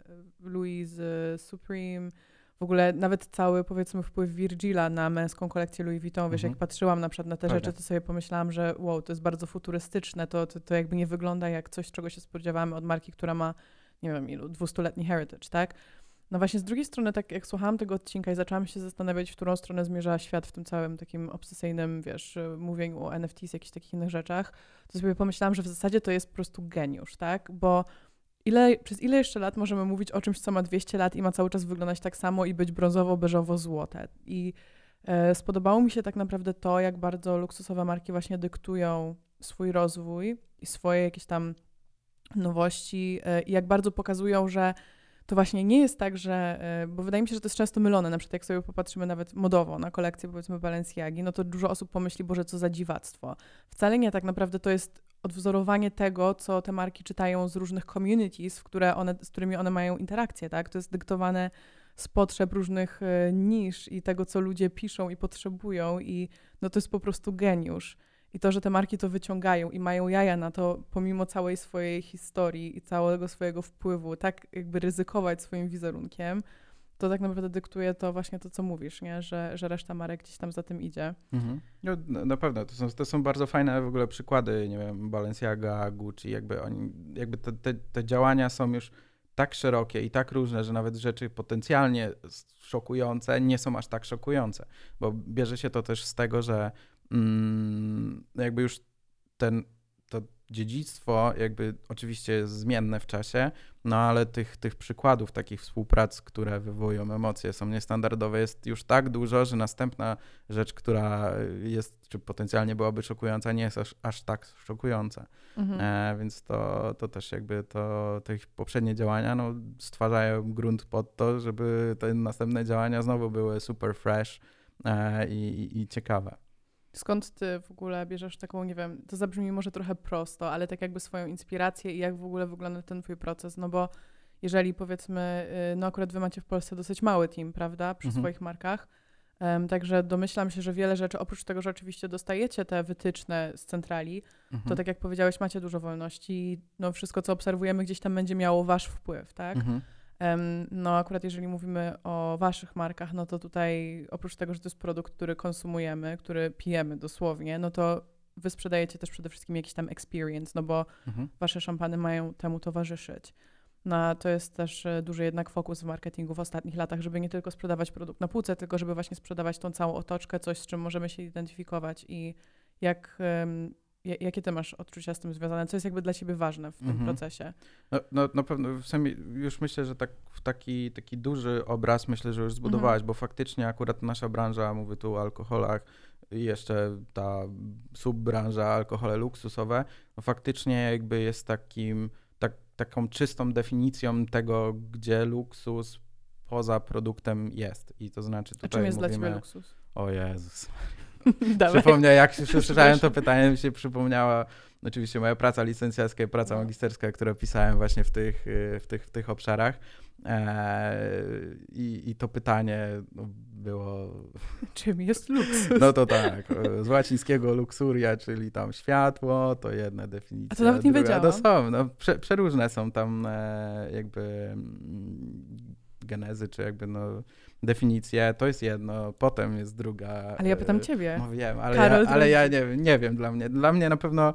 y, Louis z Supreme. W ogóle nawet cały, powiedzmy, wpływ Virgila na męską kolekcję Louis Vuitton. Wiesz, mhm. jak patrzyłam na przykład na te Prawda. rzeczy, to sobie pomyślałam, że wow, to jest bardzo futurystyczne. To, to, to jakby nie wygląda jak coś, czego się spodziewamy od marki, która ma, nie wiem ilu, dwustuletni heritage, tak? No właśnie z drugiej strony, tak jak słuchałam tego odcinka i zaczęłam się zastanawiać, w którą stronę zmierza świat w tym całym takim obsesyjnym, wiesz, mówieniu o NFTs, jakichś takich innych rzeczach, to sobie pomyślałam, że w zasadzie to jest po prostu geniusz, tak? Bo ile, przez ile jeszcze lat możemy mówić o czymś, co ma 200 lat i ma cały czas wyglądać tak samo i być brązowo, beżowo, złote. I e, spodobało mi się tak naprawdę to, jak bardzo luksusowe marki właśnie dyktują swój rozwój i swoje jakieś tam nowości e, i jak bardzo pokazują, że to właśnie nie jest tak, że, e, bo wydaje mi się, że to jest często mylone, na przykład jak sobie popatrzymy nawet modowo na kolekcję powiedzmy Balenciagi, no to dużo osób pomyśli, Boże, co za dziwactwo. Wcale nie, tak naprawdę to jest odwzorowanie tego, co te marki czytają z różnych communities, w które one, z którymi one mają interakcję, tak? To jest dyktowane z potrzeb różnych e, nisz i tego, co ludzie piszą i potrzebują i no to jest po prostu geniusz. I to, że te marki to wyciągają i mają jaja na to, pomimo całej swojej historii i całego swojego wpływu, tak jakby ryzykować swoim wizerunkiem, to tak naprawdę dyktuje to właśnie to, co mówisz, nie? Że, że reszta marek gdzieś tam za tym idzie. Mhm. No, na pewno, to są, to są bardzo fajne w ogóle przykłady, nie wiem, Balenciaga, Gucci, jakby oni, jakby te, te, te działania są już tak szerokie i tak różne, że nawet rzeczy potencjalnie szokujące nie są aż tak szokujące, bo bierze się to też z tego, że jakby już ten, to dziedzictwo jakby oczywiście jest zmienne w czasie, no ale tych, tych przykładów takich współprac, które wywołują emocje, są niestandardowe, jest już tak dużo, że następna rzecz, która jest, czy potencjalnie byłaby szokująca, nie jest aż, aż tak szokująca. Mhm. E, więc to, to też jakby to, te poprzednie działania no, stwarzają grunt pod to, żeby te następne działania znowu były super fresh, e, i, i ciekawe. Skąd ty w ogóle bierzesz taką, nie wiem, to zabrzmi może trochę prosto, ale tak jakby swoją inspirację i jak w ogóle wygląda ten twój proces, no bo jeżeli powiedzmy, y, no akurat wy macie w Polsce dosyć mały team, prawda, przy mhm. swoich markach, um, także domyślam się, że wiele rzeczy, oprócz tego, że oczywiście dostajecie te wytyczne z centrali, mhm. to tak jak powiedziałeś, macie dużo wolności, no wszystko, co obserwujemy gdzieś tam będzie miało wasz wpływ, tak? Mhm. No, akurat jeżeli mówimy o waszych markach, no to tutaj oprócz tego, że to jest produkt, który konsumujemy, który pijemy dosłownie, no to wy sprzedajecie też przede wszystkim jakiś tam experience, no bo mhm. wasze szampany mają temu towarzyszyć. No, to jest też e, duży jednak fokus w marketingu w ostatnich latach, żeby nie tylko sprzedawać produkt na półce, tylko żeby właśnie sprzedawać tą całą otoczkę, coś, z czym możemy się identyfikować i jak, Jakie ty masz odczucia z tym związane? Co jest jakby dla ciebie ważne w tym mhm. procesie? No, no na pewno, w sumie już myślę, że tak, taki, taki duży obraz myślę, że już zbudowałaś, mhm. bo faktycznie akurat nasza branża, mówię tu o alkoholach, i jeszcze ta subbranża alkohole luksusowe, no faktycznie jakby jest takim, tak, taką czystą definicją tego, gdzie luksus poza produktem jest. I to znaczy tutaj A czym jest mówimy, dla ciebie luksus? O Jezus. [LAUGHS] Przypomniał, jak się usłyszałem to pytanie, mi się przypomniała oczywiście moja praca licencjacka i praca no. magisterska, które pisałem właśnie w tych, w tych, w tych obszarach. i, I to pytanie no, było. [LAUGHS] Czym jest luksus? No to tak. Z łacińskiego luxuria, czyli tam światło, to jedna definicja. A to nawet nie wiedziałam. To są, no, prze, przeróżne są tam e, jakby mm, genezy, czy jakby no definicję, to jest jedno, potem jest druga. Ale ja pytam e, ciebie. No wiem, ale, Karol, ja, ale ja nie, nie wiem dla mnie. Dla mnie na pewno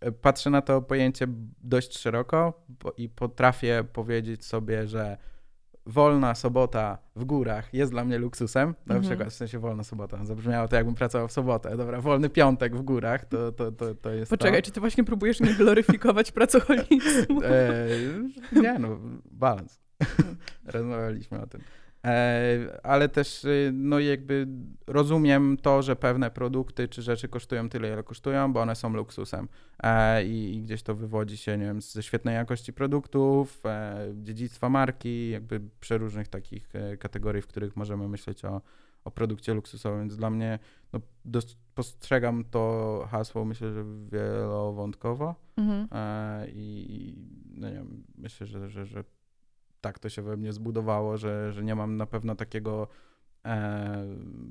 e, patrzę na to pojęcie dość szeroko i potrafię powiedzieć sobie, że wolna sobota w górach jest dla mnie luksusem. Na mhm. przykład w sensie wolna sobota. Zabrzmiało to, jakbym pracował w sobotę. Dobra, wolny piątek w górach to, to, to, to jest. Poczekaj, to. czy ty właśnie próbujesz nie gloryfikować [LAUGHS] pracoholizmu? E, nie, no, balans. [LAUGHS] Rozmawialiśmy o tym. E, ale też y, no jakby rozumiem to, że pewne produkty czy rzeczy kosztują tyle, ile kosztują, bo one są luksusem. E, i, i gdzieś to wywodzi się, nie wiem, ze świetnej jakości produktów, e, dziedzictwa marki, jakby przeróżnych takich kategorii, w których możemy myśleć o, o produkcie luksusowym, więc dla mnie no, postrzegam to hasło, myślę, że wielowątkowo. Mhm. i no nie wiem, myślę, że, że, że tak to się we mnie zbudowało, że, że nie mam na pewno takiego e,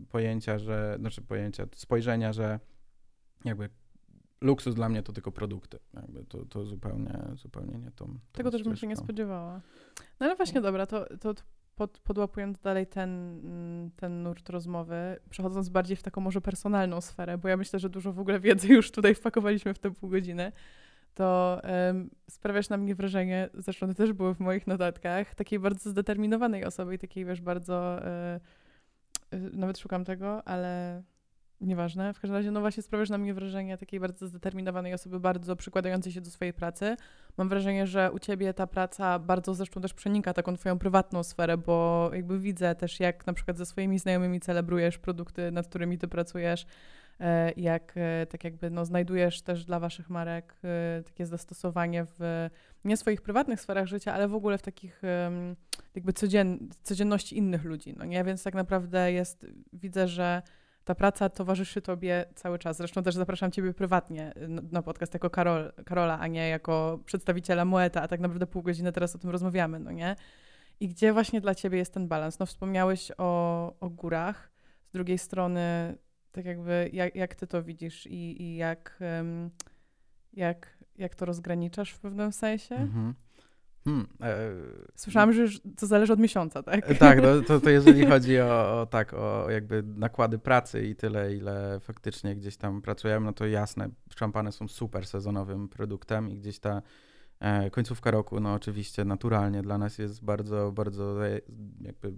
pojęcia, że, znaczy pojęcia, spojrzenia, że jakby luksus dla mnie to tylko produkty. Jakby to, to zupełnie, zupełnie nie to. Tego też bym się nie spodziewała. No ale właśnie, dobra, to, to pod, podłapując dalej ten, ten nurt rozmowy, przechodząc bardziej w taką może personalną sferę, bo ja myślę, że dużo w ogóle wiedzy już tutaj wpakowaliśmy w te pół godziny to um, sprawiasz na mnie wrażenie, zresztą to też było w moich notatkach, takiej bardzo zdeterminowanej osoby i takiej, wiesz, bardzo, y, y, nawet szukam tego, ale nieważne. W każdym razie, no właśnie sprawiasz na mnie wrażenie takiej bardzo zdeterminowanej osoby, bardzo przykładającej się do swojej pracy. Mam wrażenie, że u ciebie ta praca bardzo zresztą też przenika taką twoją prywatną sferę, bo jakby widzę też, jak na przykład ze swoimi znajomymi celebrujesz produkty, nad którymi ty pracujesz, E, jak e, tak jakby no, znajdujesz też dla waszych marek e, takie zastosowanie w nie swoich prywatnych sferach życia, ale w ogóle w takich jakby codzien, codzienności innych ludzi. No nie? Więc tak naprawdę jest, widzę, że ta praca towarzyszy tobie cały czas. Zresztą też zapraszam ciebie prywatnie na podcast jako Karol, Karola, a nie jako przedstawiciela Moeta, a tak naprawdę pół godziny teraz o tym rozmawiamy, no nie? I gdzie właśnie dla ciebie jest ten balans? No wspomniałeś o, o górach, z drugiej strony tak jakby jak, jak ty to widzisz i, i jak, um, jak, jak to rozgraniczasz w pewnym sensie? Mhm. Hmm, e, Słyszałam, że to zależy od miesiąca, tak? E, tak, no, [LAUGHS] to, to jeżeli chodzi o, o, tak, o jakby nakłady pracy i tyle, ile faktycznie gdzieś tam pracujemy, no to jasne, szampany są super sezonowym produktem i gdzieś ta e, końcówka roku, no oczywiście naturalnie dla nas jest bardzo, bardzo jakby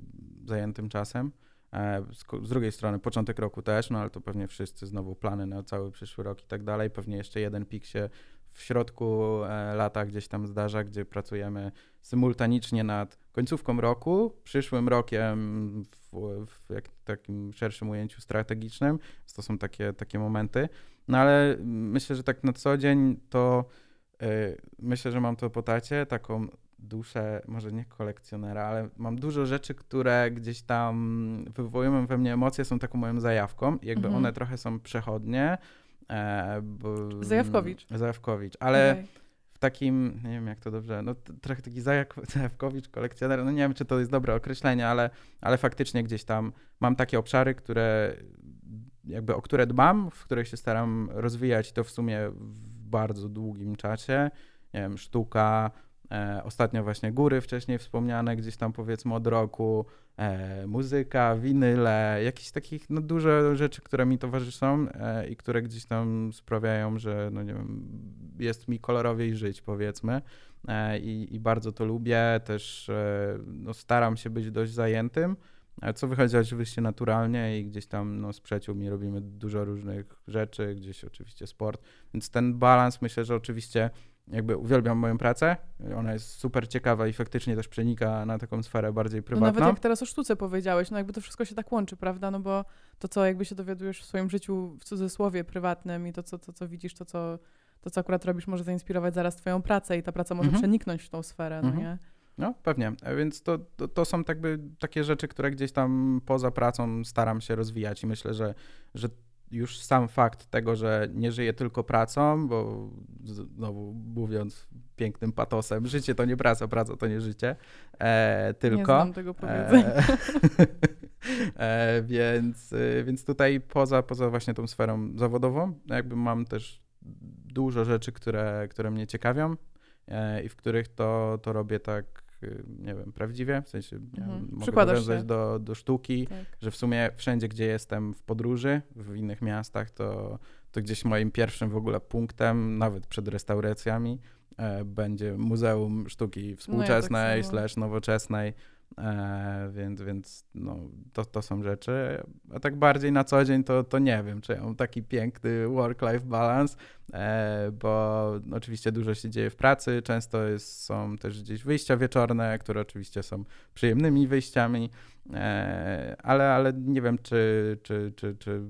zajętym czasem. E, z, drugiej strony początek roku też, no ale to pewnie wszyscy znowu plany na cały przyszły rok i tak dalej. Pewnie jeszcze jeden pik się w środku e, lata gdzieś tam zdarza, gdzie pracujemy symultanicznie nad końcówką roku, przyszłym rokiem w, w takim szerszym ujęciu strategicznym. To są takie, takie momenty. No ale myślę, że tak na co dzień to yy, myślę, że mam to po tacie, taką duszę, może nie kolekcjonera, ale mam dużo rzeczy, które gdzieś tam wywołują we mnie emocje, są taką moją zajawką i jakby Mhm. one trochę są przechodnie. E, bo, Zajawkowicz. Zajawkowicz, ale Okej. w takim, nie wiem jak to dobrze, no trochę taki zajak- [LAUGHS] zajawkowicz, kolekcjoner, no nie wiem czy to jest dobre określenie, ale, ale faktycznie gdzieś tam mam takie obszary, które jakby o które dbam, w których się staram rozwijać i to w sumie w bardzo długim czasie. Nie wiem, sztuka, ostatnio właśnie góry wcześniej wspomniane, gdzieś tam powiedzmy od roku, e, muzyka, winyle, jakieś takich no, dużo rzeczy, które mi towarzyszą e, i które gdzieś tam sprawiają, że no nie wiem, jest mi kolorowiej żyć powiedzmy. E, i, i bardzo to lubię, też e, no, staram się być dość zajętym, e, co wychodzi oczywiście naturalnie i gdzieś tam no, z przyjaciółmi robimy dużo różnych rzeczy, gdzieś oczywiście sport, więc ten balans myślę, że oczywiście jakby uwielbiam moją pracę, ona jest super ciekawa i faktycznie też przenika na taką sferę bardziej No prywatną. nawet jak teraz o sztuce powiedziałeś, no jakby to wszystko się tak łączy, prawda? No bo to, co jakby się dowiadujesz w swoim życiu w cudzysłowie prywatnym i to, co, to, co widzisz, to co, to, co akurat robisz, może zainspirować zaraz twoją pracę i ta praca może Mhm. przeniknąć w tą sferę, no Mhm. nie? No, pewnie. E, Więc to, to, to są jakby takie rzeczy, które gdzieś tam poza pracą staram się rozwijać i myślę, że, że już sam fakt tego, że nie żyję tylko pracą, bo znowu mówiąc pięknym patosem, życie to nie praca, praca to nie życie, e, Nie tylko. znam tego powiedzenia. E, [LAUGHS] e, więc, więc tutaj poza, poza właśnie tą sferą zawodową, jakby mam też dużo rzeczy, które, które mnie ciekawią e, i w których to, to robię tak, nie wiem, prawdziwie, w sensie Mhm. mogę nawiązać do, do sztuki, Tak. że w sumie wszędzie, gdzie jestem w podróży, w innych miastach, to, to gdzieś moim pierwszym w ogóle punktem, nawet przed restauracjami, e, będzie Muzeum Sztuki Współczesnej samo. slash Nowoczesnej, e, więc, więc no, to, to są rzeczy. A tak bardziej na co dzień to, to nie wiem, czy ja mam taki piękny work-life balance, e, bo oczywiście dużo się dzieje w pracy, często jest, są też gdzieś wyjścia wieczorne, które oczywiście są przyjemnymi wyjściami, e, ale, ale nie wiem, czy, czy, czy, czy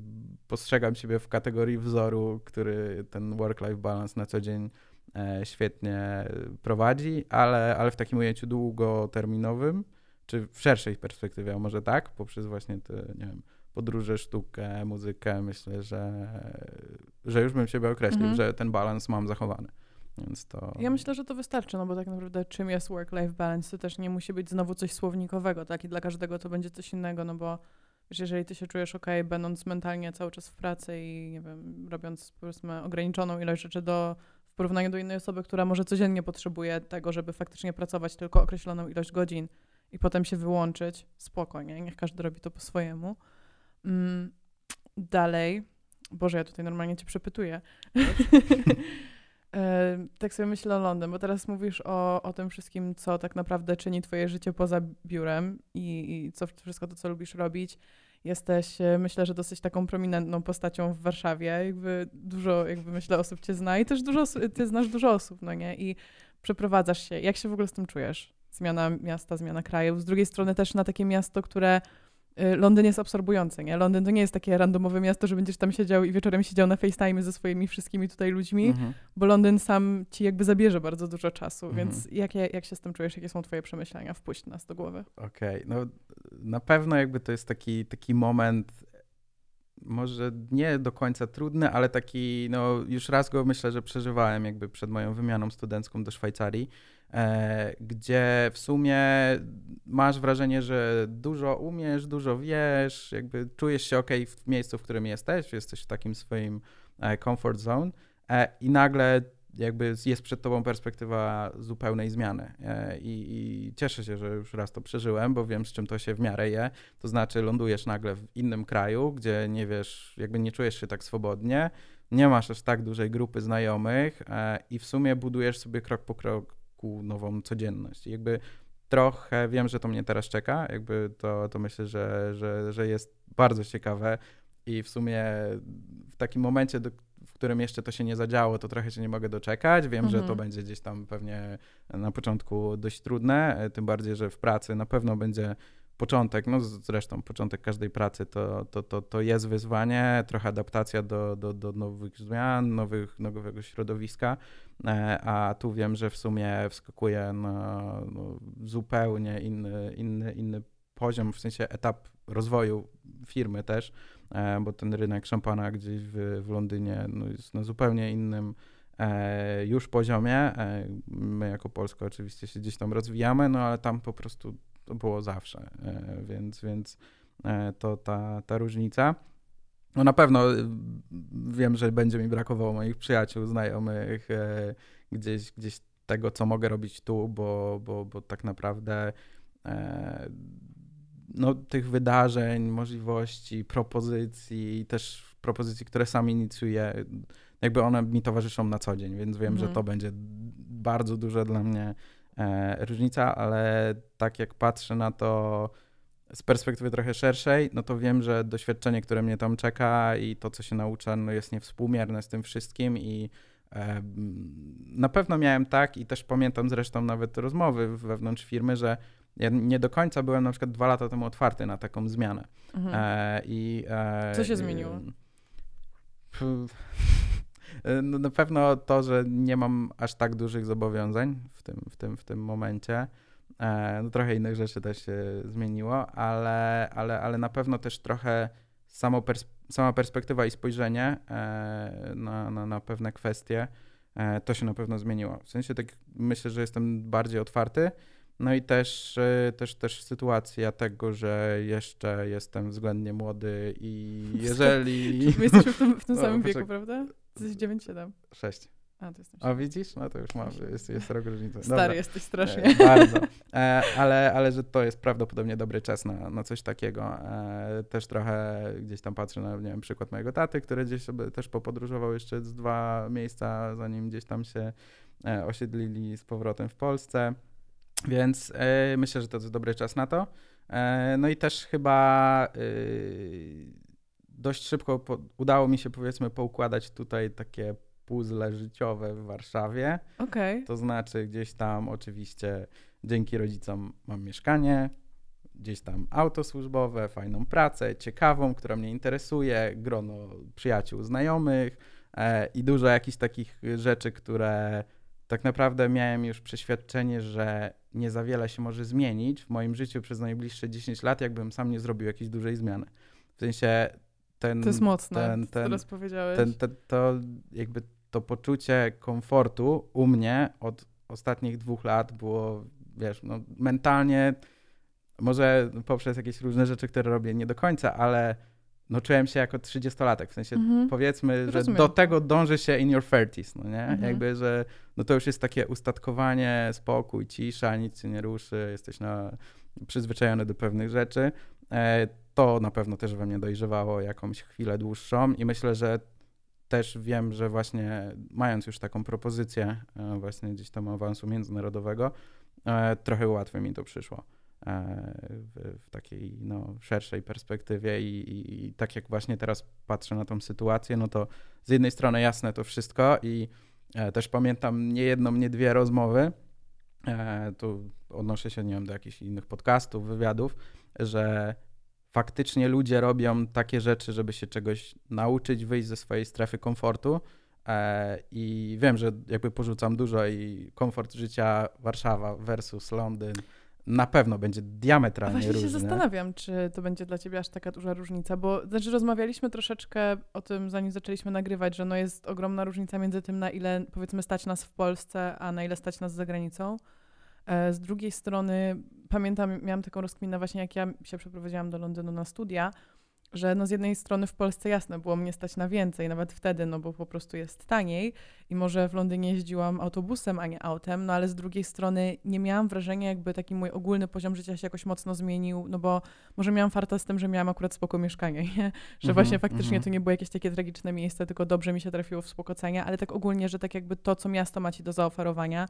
postrzegam siebie w kategorii wzoru, który ten work-life balance na co dzień e, świetnie prowadzi, ale, ale w takim ujęciu długoterminowym, czy w szerszej perspektywie, a może tak, poprzez właśnie te, nie wiem, podróże, sztukę, muzykę, myślę, że, że już bym siebie określił, Mhm. że ten balans mam zachowany. Więc to... Ja myślę, że to wystarczy, no bo tak naprawdę czym jest work-life balance, to też nie musi być znowu coś słownikowego, tak? I dla każdego to będzie coś innego, no bo wiesz, jeżeli ty się czujesz ok, będąc mentalnie cały czas w pracy i nie wiem, robiąc powiedzmy ograniczoną ilość rzeczy do, w porównaniu do innej osoby, która może codziennie potrzebuje tego, żeby faktycznie pracować tylko określoną ilość godzin i potem się wyłączyć, spokojnie, niech każdy robi to po swojemu. Mm, dalej, Boże, ja tutaj normalnie cię przepytuję. [LAUGHS] Tak sobie myślę o Londyn, bo teraz mówisz o, o tym wszystkim, co tak naprawdę czyni twoje życie poza biurem i, i co wszystko to, co lubisz robić. Jesteś, e, myślę, że dosyć taką prominentną postacią w Warszawie. Jakby dużo, jakby myślę, osób cię zna i też dużo, ty znasz dużo osób, no nie? I przeprowadzasz się. Jak się w ogóle z tym czujesz? Zmiana miasta, zmiana kraju. Z drugiej strony też na takie miasto, które y, Londyn jest absorbujące, nie? Londyn to nie jest takie randomowe miasto, że będziesz tam siedział i wieczorem siedział na FaceTime ze swoimi wszystkimi tutaj ludźmi, Mhm. bo Londyn sam ci jakby zabierze bardzo dużo czasu, Mhm. więc jakie, jak się z tym czujesz? Jakie są twoje przemyślenia? Wpuść nas do głowy. Okej, no na pewno jakby to jest taki, taki moment, może nie do końca trudny, ale taki, no już raz go myślę, że przeżywałem jakby przed moją wymianą studencką do Szwajcarii, gdzie w sumie masz wrażenie, że dużo umiesz, dużo wiesz, jakby czujesz się ok w miejscu, w którym jesteś, jesteś w takim swoim e, comfort zone e, i nagle jakby jest przed tobą perspektywa zupełnej zmiany. E, I, I cieszę się, że już raz to przeżyłem, bo wiem, z czym to się w miarę je. To znaczy, lądujesz nagle w innym kraju, gdzie nie wiesz, jakby nie czujesz się tak swobodnie, nie masz aż tak dużej grupy znajomych e, i w sumie budujesz sobie krok po kroku nową codzienność. I jakby trochę wiem, że to mnie teraz czeka, jakby to, to myślę, że, że, że jest bardzo ciekawe i w sumie w takim momencie, do, w którym jeszcze to się nie zadziało, to trochę się nie mogę doczekać. Wiem, że to Mhm. będzie gdzieś tam pewnie na początku dość trudne, e, tym bardziej, że w pracy na pewno będzie początek, no zresztą początek każdej pracy to, to, to, to jest wyzwanie, trochę adaptacja do, do, do nowych zmian, nowych, nowego środowiska, a tu wiem, że w sumie wskakuje na no, zupełnie inny, inny, inny poziom, w sensie etap rozwoju firmy też, e, bo ten rynek szampana gdzieś w, w Londynie no, jest na zupełnie innym e, już poziomie. My jako Polska oczywiście się gdzieś tam rozwijamy, no ale tam po prostu to było zawsze, e, więc, więc e, to ta, ta różnica. No na pewno e, wiem, że będzie mi brakowało moich przyjaciół, znajomych, gdzieś, gdzieś tego, co mogę robić tu, bo, bo, bo tak naprawdę no, tych wydarzeń, możliwości, propozycji, też propozycji, które sam inicjuję, jakby one mi towarzyszą na co dzień, więc wiem, że mhm. to będzie bardzo duże dla mnie e, różnica, ale tak jak patrzę na to z perspektywy trochę szerszej, no to wiem, że doświadczenie, które mnie tam czeka i to, co się nauczę, no jest niewspółmierne z tym wszystkim i e, na pewno miałem tak i też pamiętam zresztą nawet rozmowy wewnątrz firmy, że ja nie do końca byłem na przykład dwa lata temu otwarty na taką zmianę. Mhm. E, i, e, Co się zmieniło? [LAUGHS] No na pewno to, że nie mam aż tak dużych zobowiązań w tym, w tym, w tym momencie. E, no trochę innych rzeczy też się zmieniło, ale, ale, ale na pewno też trochę samo pers sama perspektywa i spojrzenie e, na, na, na pewne kwestie to się na pewno zmieniło. W sensie tak myślę, że jestem bardziej otwarty. No i też, też, też sytuacja tego, że jeszcze jestem względnie młody i [LAUGHS] jeżeli... My jesteśmy w tym, w tym [LAUGHS] samym wieku, prawda? To jest 9-7. 6. A, to. A widzisz? No to już mam, jest, jest rok różnicy. Stary Dobra. jesteś strasznie. E, bardzo. E, ale, ale że to jest prawdopodobnie dobry czas na, na coś takiego. E, też trochę gdzieś tam patrzę na, nie wiem, przykład mojego taty, który gdzieś sobie też popodróżował jeszcze z dwa miejsca, zanim gdzieś tam się e, osiedlili z powrotem w Polsce. Więc e, myślę, że to jest dobry czas na to. E, no i też chyba y, dość szybko po, udało mi się powiedzmy poukładać tutaj takie puzzle życiowe w Warszawie. Okay. To znaczy gdzieś tam oczywiście dzięki rodzicom mam mieszkanie, gdzieś tam auto służbowe, fajną pracę, ciekawą, która mnie interesuje, grono przyjaciół, znajomych e, i dużo jakichś takich rzeczy, które tak naprawdę miałem już przeświadczenie, że nie za wiele się może zmienić w moim życiu przez najbliższe 10 lat, jakbym sam nie zrobił jakiejś dużej zmiany. W sensie ten... To jest mocne, ten, ten, teraz powiedziałeś. Ten, ten, to jakby to poczucie komfortu u mnie od ostatnich dwóch lat było, wiesz, no, mentalnie, może poprzez jakieś różne rzeczy, które robię nie do końca, ale no czułem się jako 30-latek, w sensie mhm. powiedzmy, że Rozumiem. do tego dąży się in your 30s, no nie? Mhm. Jakby, że no to już jest takie ustatkowanie, spokój, cisza, nic się nie ruszy, jesteś na, przyzwyczajony do pewnych rzeczy. E, to na pewno też we mnie dojrzewało jakąś chwilę dłuższą i myślę, że też wiem, że właśnie mając już taką propozycję e, właśnie gdzieś tam awansu międzynarodowego, e, trochę łatwiej mi to przyszło e, w, w takiej no, szerszej perspektywie i, i, i, tak jak właśnie teraz patrzę na tą sytuację, no to z jednej strony jasne to wszystko i też pamiętam nie jedną, nie dwie rozmowy, tu odnoszę się, nie wiem, do jakichś innych podcastów, wywiadów, że faktycznie ludzie robią takie rzeczy, żeby się czegoś nauczyć, wyjść ze swojej strefy komfortu. E, I wiem, że jakby porzucam dużo i komfort życia Warszawa versus Londyn na pewno będzie diametralnie różny. Właśnie się zastanawiam, czy to będzie dla ciebie aż taka duża różnica, bo znaczy rozmawialiśmy troszeczkę o tym, zanim zaczęliśmy nagrywać, że no jest ogromna różnica między tym, na ile powiedzmy stać nas w Polsce, a na ile stać nas za granicą. E, z drugiej strony pamiętam, miałam taką rozkminę właśnie, jak ja się przeprowadziłam do Londynu na studia, że no z jednej strony w Polsce jasne, było mnie stać na więcej, nawet wtedy, no bo po prostu jest taniej i może w Londynie jeździłam autobusem, a nie autem, no ale z drugiej strony nie miałam wrażenia, jakby taki mój ogólny poziom życia się jakoś mocno zmienił, no bo może miałam farta z tym, że miałam akurat spoko mieszkanie, nie? że mm -hmm, właśnie faktycznie mm -hmm. to nie było jakieś takie tragiczne miejsce, tylko dobrze mi się trafiło w spokocenia, ale tak ogólnie, że tak jakby to, co miasto ma ci do zaoferowania,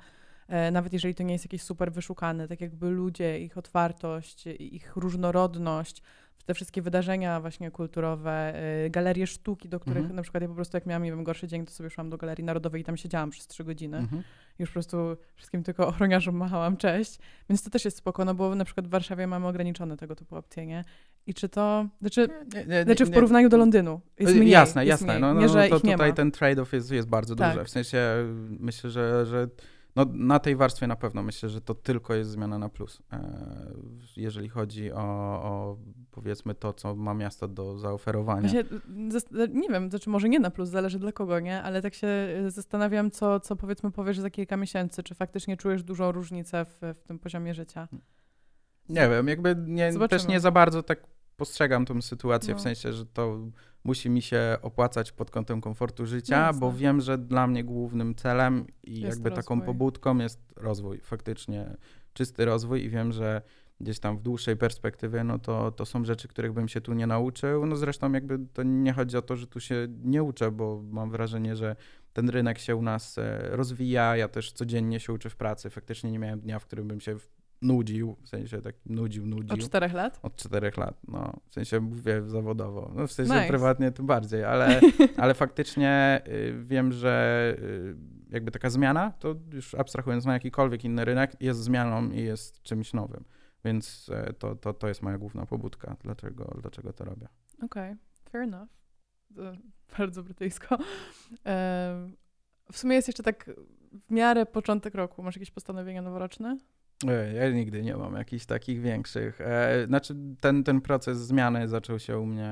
nawet jeżeli to nie jest jakieś super wyszukane, tak jakby ludzie, ich otwartość, ich różnorodność, te wszystkie wydarzenia właśnie kulturowe, y, galerie sztuki, do których mhm. na przykład ja po prostu jak miałam, nie wiem, gorszy dzień, to sobie szłam do Galerii Narodowej i tam siedziałam przez trzy godziny. Mhm. Już po prostu wszystkim tylko [LAUGHS] ochroniarzom machałam cześć. Więc to też jest spoko, no bo na przykład w Warszawie mamy ograniczone tego typu opcje, nie? I czy to, znaczy, nie, nie, znaczy w porównaniu do Londynu jest y, mniej, Jasne, jest jasne. Mniej. No, no, nie, że to tutaj ten trade-off jest, jest bardzo tak. duży. W sensie myślę, że, że no, na tej warstwie na pewno myślę, że to tylko jest zmiana na plus. E, jeżeli chodzi o, o powiedzmy to, co ma miasto do zaoferowania. nie wiem, znaczy może nie na plus, zależy dla kogo, nie? Ale tak się zastanawiam, co, co powiedzmy powiesz za kilka miesięcy. Czy faktycznie czujesz dużą różnicę w, w tym poziomie życia? Nie wiem, jakby nie, też nie za bardzo tak postrzegam tą sytuację, no. w sensie, że to musi mi się opłacać pod kątem komfortu życia, no bo wiem, że dla mnie głównym celem i jest jakby rozwój. taką pobudką jest rozwój, faktycznie czysty rozwój i wiem, że gdzieś tam w dłuższej perspektywie, no to, to są rzeczy, których bym się tu nie nauczył. No zresztą jakby to nie chodzi o to, że tu się nie uczę, bo mam wrażenie, że ten rynek się u nas e, rozwija, ja też codziennie się uczę w pracy. Faktycznie nie miałem dnia, w którym bym się nudził, w sensie tak nudził, nudził. Od czterech lat? Od czterech lat, no. W sensie mówię zawodowo, no w sensie nice. prywatnie tym bardziej, ale, [LAUGHS] ale faktycznie y, wiem, że y, jakby taka zmiana, to już abstrahując na jakikolwiek inny rynek, jest zmianą i jest czymś nowym. Więc e, to, to, to jest moja główna pobudka, dlaczego, dlaczego to robię. Okej, okay. fair enough. [LAUGHS] Bardzo brytyjsko. W sumie jest jeszcze tak w miarę początek roku. Masz jakieś postanowienia noworoczne? Ja nigdy nie mam jakichś takich większych. E, znaczy, ten, ten proces zmiany zaczął się u mnie,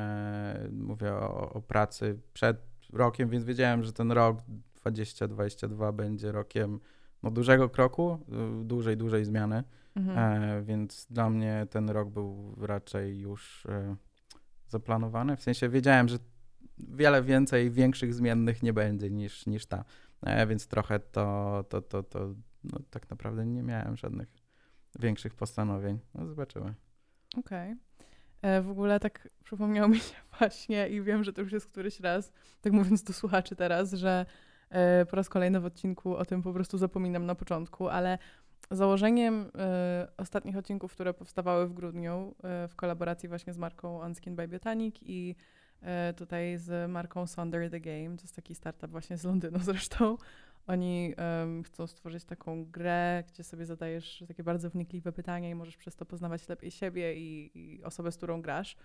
mówię o, o pracy przed rokiem, więc wiedziałem, że ten rok 2022 będzie rokiem no, dużego kroku, dużej, dużej zmiany. Mhm. E, więc dla mnie ten rok był raczej już e, zaplanowany. W sensie wiedziałem, że wiele więcej większych zmiennych nie będzie niż, niż ta. Więc trochę to, to, to, to no, tak naprawdę nie miałem żadnych większych postanowień. No zobaczymy. Okej. Okay. W ogóle tak przypomniało mi się [LAUGHS] właśnie i wiem, że to już jest któryś raz, tak mówiąc do słuchaczy teraz, że po raz kolejny w odcinku o tym po prostu zapominam na początku, ale Założeniem y, ostatnich odcinków, które powstawały w grudniu y, w kolaboracji właśnie z marką OnSkin by Botanic i y, tutaj z marką Sonder The Game, to jest taki startup właśnie z Londynu [LAUGHS] zresztą. Oni chcą stworzyć taką grę, gdzie sobie zadajesz takie bardzo wnikliwe pytania i możesz przez to poznawać lepiej siebie i, i osobę, z którą grasz.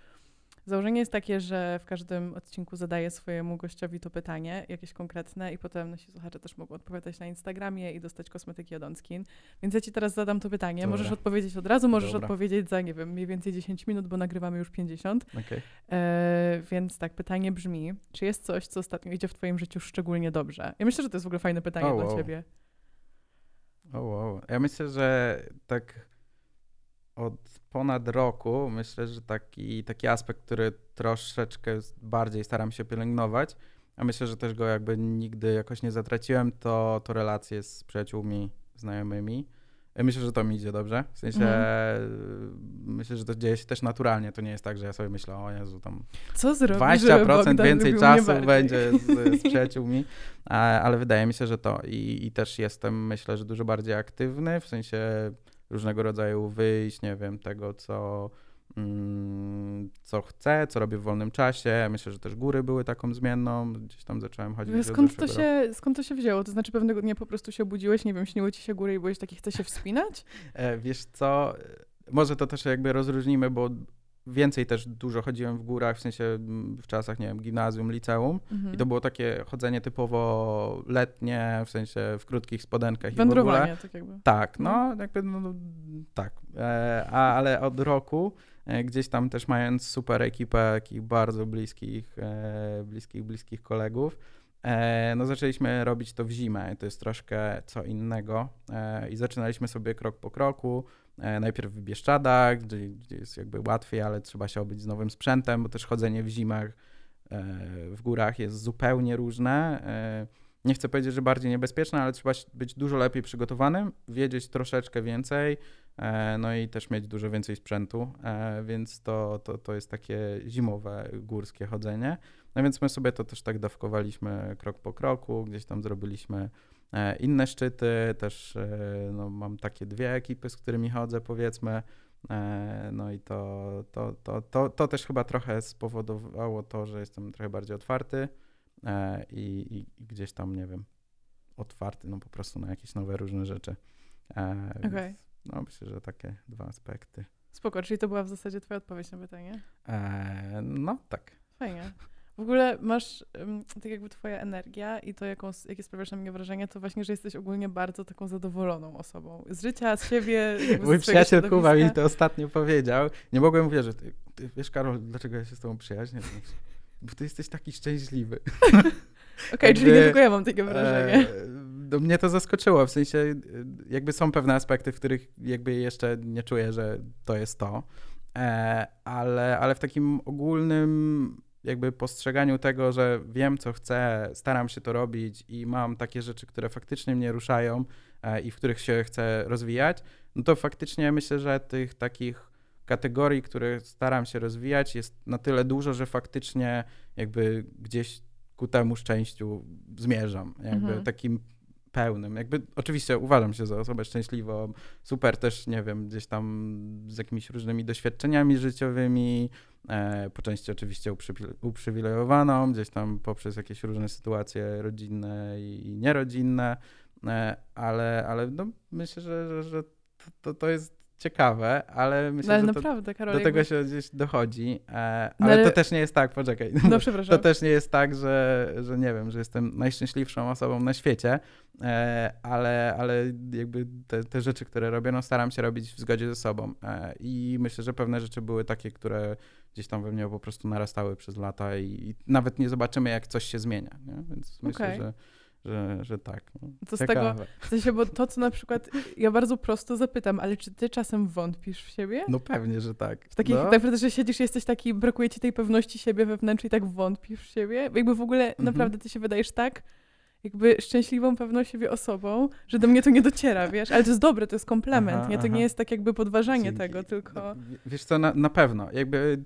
Założenie jest takie, że w każdym odcinku zadaję swojemu gościowi to pytanie, jakieś konkretne, i potem nasi słuchacze też mogą odpowiadać na Instagramie i dostać kosmetyki od OnSkin. Więc ja ci teraz zadam to pytanie. Dobra. Możesz odpowiedzieć od razu, możesz Dobra. odpowiedzieć za, nie wiem, mniej więcej 10 minut, bo nagrywamy już 50. Okay. E, więc tak, pytanie brzmi, czy jest coś, co ostatnio idzie w twoim życiu szczególnie dobrze? Ja myślę, że to jest w ogóle fajne pytanie oh, dla wow. ciebie. O, wow. Ja myślę, że tak od ponad roku myślę, że taki, taki aspekt, który troszeczkę bardziej staram się pielęgnować, a myślę, że też go jakby nigdy jakoś nie zatraciłem, to, to relacje z przyjaciółmi, znajomymi. Myślę, że to mi idzie dobrze. W sensie mm. myślę, że to dzieje się też naturalnie. To nie jest tak, że ja sobie myślę, o Jezu, tam Co zrobić, 20% więcej czasu będzie z, z przyjaciółmi, ale wydaje mi się, że to. I, I też jestem, myślę, że dużo bardziej aktywny, w sensie różnego rodzaju wyjść, nie wiem, tego, co, mm, co chcę, co robię w wolnym czasie. Myślę, że też góry były taką zmienną. Gdzieś tam zacząłem chodzić. Skąd to, się, skąd to się wzięło? To znaczy pewnego dnia po prostu się obudziłeś, nie wiem, śniły ci się góry i byłeś taki, chce się wspinać? E, wiesz co, może to też jakby rozróżnimy, bo więcej też dużo chodziłem w górach, w sensie mm, w czasach, nie wiem, gimnazjum, liceum mhm. i to było takie chodzenie typowo letnie, w sensie w krótkich spodenkach Wędrowanie, i w ogóle. tak jakby. Tak, no, no. jakby, no, no, tak. E, a, ale od roku e, gdzieś tam też mając super ekipę takich bardzo bliskich, e, bliskich, bliskich kolegów, e, no zaczęliśmy robić to w zimę, to jest troszkę co innego e, i zaczynaliśmy sobie krok po kroku, najpierw w Bieszczadach, gdzie, gdzie jest jakby łatwiej, ale trzeba się obyć z nowym sprzętem, bo też chodzenie w zimach e, w górach jest zupełnie różne. E, nie chcę powiedzieć, że bardziej niebezpieczne, ale trzeba być dużo lepiej przygotowanym, wiedzieć troszeczkę więcej, no i też mieć dużo więcej sprzętu, więc to, to, to jest takie zimowe, górskie chodzenie. No więc my sobie to też tak dawkowaliśmy krok po kroku, gdzieś tam zrobiliśmy E, inne szczyty też e, no, mam takie dwie ekipy, z którymi chodzę, powiedzmy. E, no i to, to, to, to, to też chyba trochę spowodowało to, że jestem trochę bardziej otwarty i, i, i gdzieś tam, nie wiem, otwarty no po prostu na jakieś nowe różne rzeczy. Okay. no myślę, że takie dwa aspekty. Spoko, czyli to była w zasadzie twoja odpowiedź na pytanie? no tak. Fajnie. W ogóle masz tak jakby twoja energia i to, jaką, jakie sprawiasz na mnie wrażenie, to właśnie, że jesteś ogólnie bardzo taką zadowoloną osobą. Z życia, z siebie. Mój przyjaciel Kuba mi to ostatnio powiedział. Nie mogłem uwierzyć. Ty, ty, wiesz, Karol, dlaczego ja się z tobą przyjaźnię? Bo ty jesteś taki szczęśliwy. [LAUGHS] Okej, okay, czyli nie tylko ja mam takie wrażenie. E, mnie to zaskoczyło, w sensie e, jakby są pewne aspekty, w których jakby jeszcze nie czuję, że to jest to, e, ale, ale w takim ogólnym jakby postrzeganiu tego, że wiem, co chcę, staram się to robić i mam takie rzeczy, które faktycznie mnie ruszają e, i w których się chcę rozwijać, no to faktycznie myślę, że tych takich kategorii, które staram się rozwijać, jest na tyle dużo, że faktycznie jakby gdzieś ku temu szczęściu zmierzam. Jakby mhm. takim pełnym. Jakby oczywiście uważam się za osobę szczęśliwą, super też, nie wiem, gdzieś tam z jakimiś różnymi doświadczeniami życiowymi, e, po części oczywiście uprzywilejowaną, gdzieś tam poprzez jakieś różne sytuacje rodzinne i nierodzinne, e, ale, ale no, myślę, że, że, że to, to jest ciekawe, ale myślę, ale że naprawdę, Karol, do tego się gdzieś dochodzi. Ale, no, ale, to też nie jest tak, poczekaj. No, przepraszam. To też nie jest tak, że, że nie wiem, że jestem najszczęśliwszą osobą na świecie, e, ale, ale jakby te, te rzeczy, które robię, no staram się robić w zgodzie ze sobą. E, I myślę, że pewne rzeczy były takie, które gdzieś tam we mnie po prostu narastały przez lata i, i nawet nie zobaczymy, jak coś się zmienia. Nie? Więc myślę, okay. że że, że tak. No. To z tego, w sensie, bo to, co na przykład, ja bardzo prosto zapytam, ale czy ty czasem wątpisz w siebie? No pewnie, że tak. W takich, no. tak że siedzisz, jesteś taki, brakuje ci tej pewności siebie wewnątrz i tak wątpisz w siebie? Jakby w ogóle mhm. naprawdę ty się wydajesz tak, jakby szczęśliwą, pewną siebie osobą, że do mnie to nie dociera, wiesz? Ale to jest dobre, to jest komplement, aha, nie? To aha. nie jest tak jakby podważanie Dzięki. tego, tylko... No, wiesz co, na, na pewno. Jakby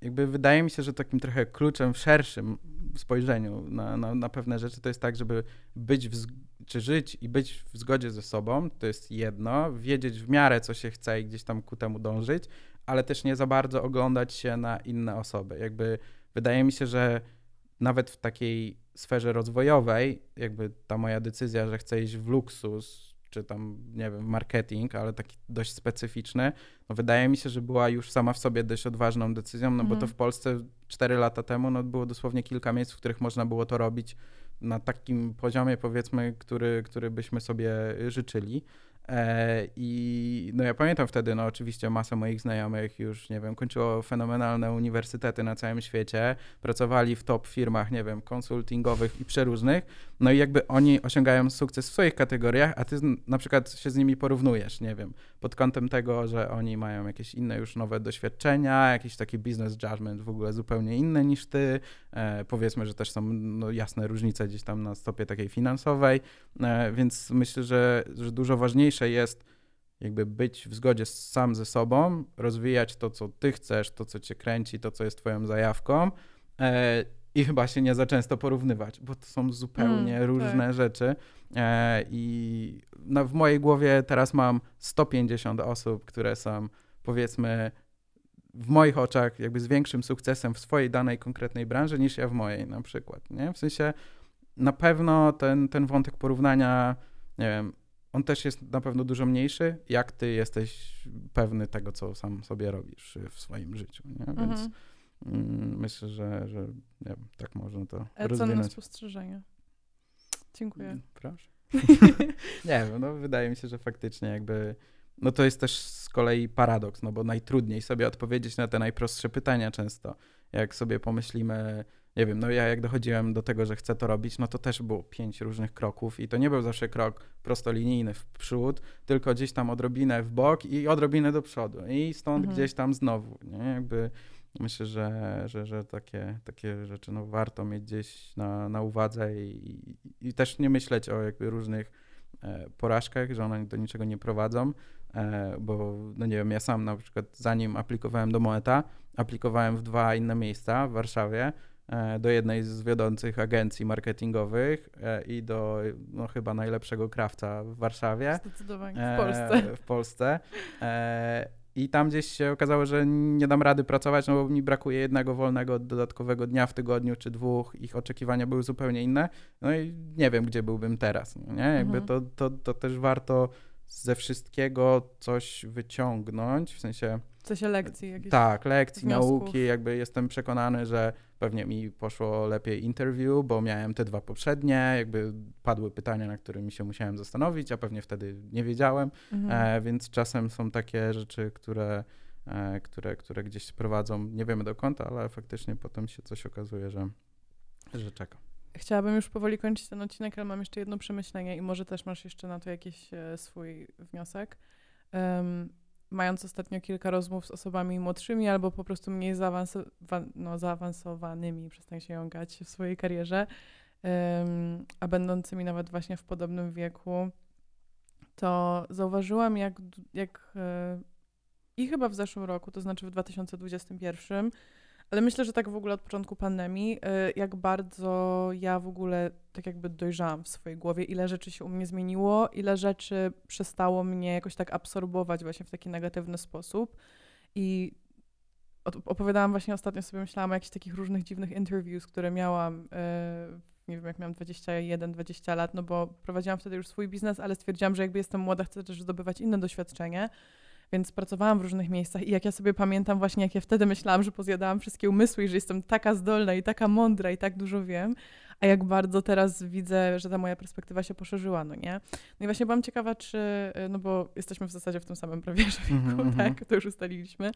jakby wydaje mi się, że takim trochę kluczem w szerszym spojrzeniu na, na, na pewne rzeczy to jest tak, żeby być w, czy żyć i być w zgodzie ze sobą, to jest jedno, wiedzieć w miarę, co się chce i gdzieś tam ku temu dążyć, ale też nie za bardzo oglądać się na inne osoby. Jakby wydaje mi się, że nawet w takiej sferze rozwojowej, jakby ta moja decyzja, że chcę iść w luksus, czy tam, nie wiem, marketing, ale taki dość specyficzny, no wydaje mi się, że była już sama w sobie dość odważną decyzją, no bo to mhm. w Polsce 4 lata temu no było dosłownie kilka miejsc, w których można było to robić na takim poziomie, powiedzmy, który, który byśmy sobie życzyli. E, I no ja pamiętam wtedy, no oczywiście masa moich znajomych już, nie wiem, kończyło fenomenalne uniwersytety na całym świecie, pracowali w top firmach, nie wiem, konsultingowych i przeróżnych, no i jakby oni osiągają sukces w swoich kategoriach, a ty na przykład się z nimi porównujesz, nie wiem, pod kątem tego, że oni mają jakieś inne już nowe doświadczenia, jakiś taki business judgment w ogóle zupełnie inny niż ty, e, powiedzmy, że też są no, jasne różnice gdzieś tam na stopie takiej finansowej, e, więc myślę, że, że dużo ważniejsze jest jakby być w zgodzie sam ze sobą, rozwijać to, co ty chcesz, to, co cię kręci, to, co jest twoją zajawką, e, i chyba się nie za często porównywać, bo to są zupełnie mm, różne tak. rzeczy. E, I no, w mojej głowie teraz mam 150 osób, które są powiedzmy w moich oczach jakby z większym sukcesem w swojej danej konkretnej branży niż ja w mojej na przykład. Nie? W sensie na pewno ten, ten wątek porównania, nie wiem, on też jest na pewno dużo mniejszy, jak ty jesteś pewny tego, co sam sobie robisz w swoim życiu. Nie? Więc mhm. Mm, myślę, że, że nie wiem, tak można to e, rozwinąć. Spostrzeżenie. Dziękuję. Mm, proszę. nie wiem, no wydaje mi się, że faktycznie jakby, no to jest też z kolei paradoks, no bo najtrudniej sobie odpowiedzieć na te najprostsze pytania często. Jak sobie pomyślimy, nie wiem, no ja jak dochodziłem do tego, że chcę to robić, no to też było pięć różnych kroków i to nie był zawsze krok prostolinijny w przód, tylko gdzieś tam odrobinę w bok i odrobinę do przodu i stąd mhm. gdzieś tam znowu, nie? Jakby myślę, że, że, że takie, takie rzeczy no, warto mieć gdzieś na, na uwadze i, i, też nie myśleć o jakby różnych e, porażkach, że one do niczego nie prowadzą, e, bo no nie wiem, ja sam na przykład zanim aplikowałem do Moeta, aplikowałem w dwa inne miejsca w Warszawie, do jednej z wiodących agencji marketingowych e, i do no, chyba najlepszego krawca w Warszawie. Zdecydowanie. E, W Polsce. W Polsce. E, I tam gdzieś się okazało, że nie dam rady pracować, no bo mi brakuje jednego wolnego dodatkowego dnia w tygodniu czy dwóch. Ich oczekiwania były zupełnie inne. No i nie wiem, gdzie byłbym teraz. no Nie? Jakby Mhm. to, to, to też warto ze wszystkiego coś wyciągnąć, w sensie W sensie lekcji jakieś. tak, lekcji, wniosków. nauki, jakby jestem przekonany, że pewnie mi poszło lepiej interview, bo miałem te dwa poprzednie, jakby padły pytania, na którymi się musiałem zastanowić, a pewnie wtedy nie wiedziałem, Mhm. e, więc czasem są takie rzeczy, które, e, które, które gdzieś prowadzą, nie wiemy dokąd, ale faktycznie potem się coś okazuje, że, że czeka. Chciałabym już powoli kończyć ten odcinek, ale mam jeszcze jedno przemyślenie i może też masz jeszcze na to jakiś e, swój wniosek. Mając ostatnio kilka rozmów z osobami młodszymi albo po prostu mniej zaawansowa- no, zaawansowanymi, przestań się jąkać, w swojej karierze, em, a będącymi nawet właśnie w podobnym wieku, to zauważyłam, jak, jak e, i chyba w zeszłym roku, to znaczy w 2021, ale myślę, że tak w ogóle od początku pandemii, y, jak bardzo ja w ogóle tak jakby dojrzałam w swojej głowie, ile rzeczy się u mnie zmieniło, ile rzeczy przestało mnie jakoś tak absorbować właśnie w taki negatywny sposób. I opowiadałam właśnie ostatnio sobie, myślałam o jakichś takich różnych dziwnych interviews, które miałam, y, nie wiem, jak miałam 21-20 lat, no bo prowadziłam wtedy już swój biznes, ale stwierdziłam, że jakby jestem młoda, chcę też zdobywać inne doświadczenie. Więc pracowałam w różnych miejscach i jak ja sobie pamiętam właśnie, jak ja wtedy myślałam, że pozjadałam wszystkie umysły i że jestem taka zdolna i taka mądra i tak dużo wiem, a jak bardzo teraz widzę, że ta moja perspektywa się poszerzyła, no nie? No i właśnie byłam ciekawa, czy, y, no bo jesteśmy w zasadzie w tym samym prawie [LAUGHS] że wieku, Mhm, mhm. tak? To już ustaliliśmy.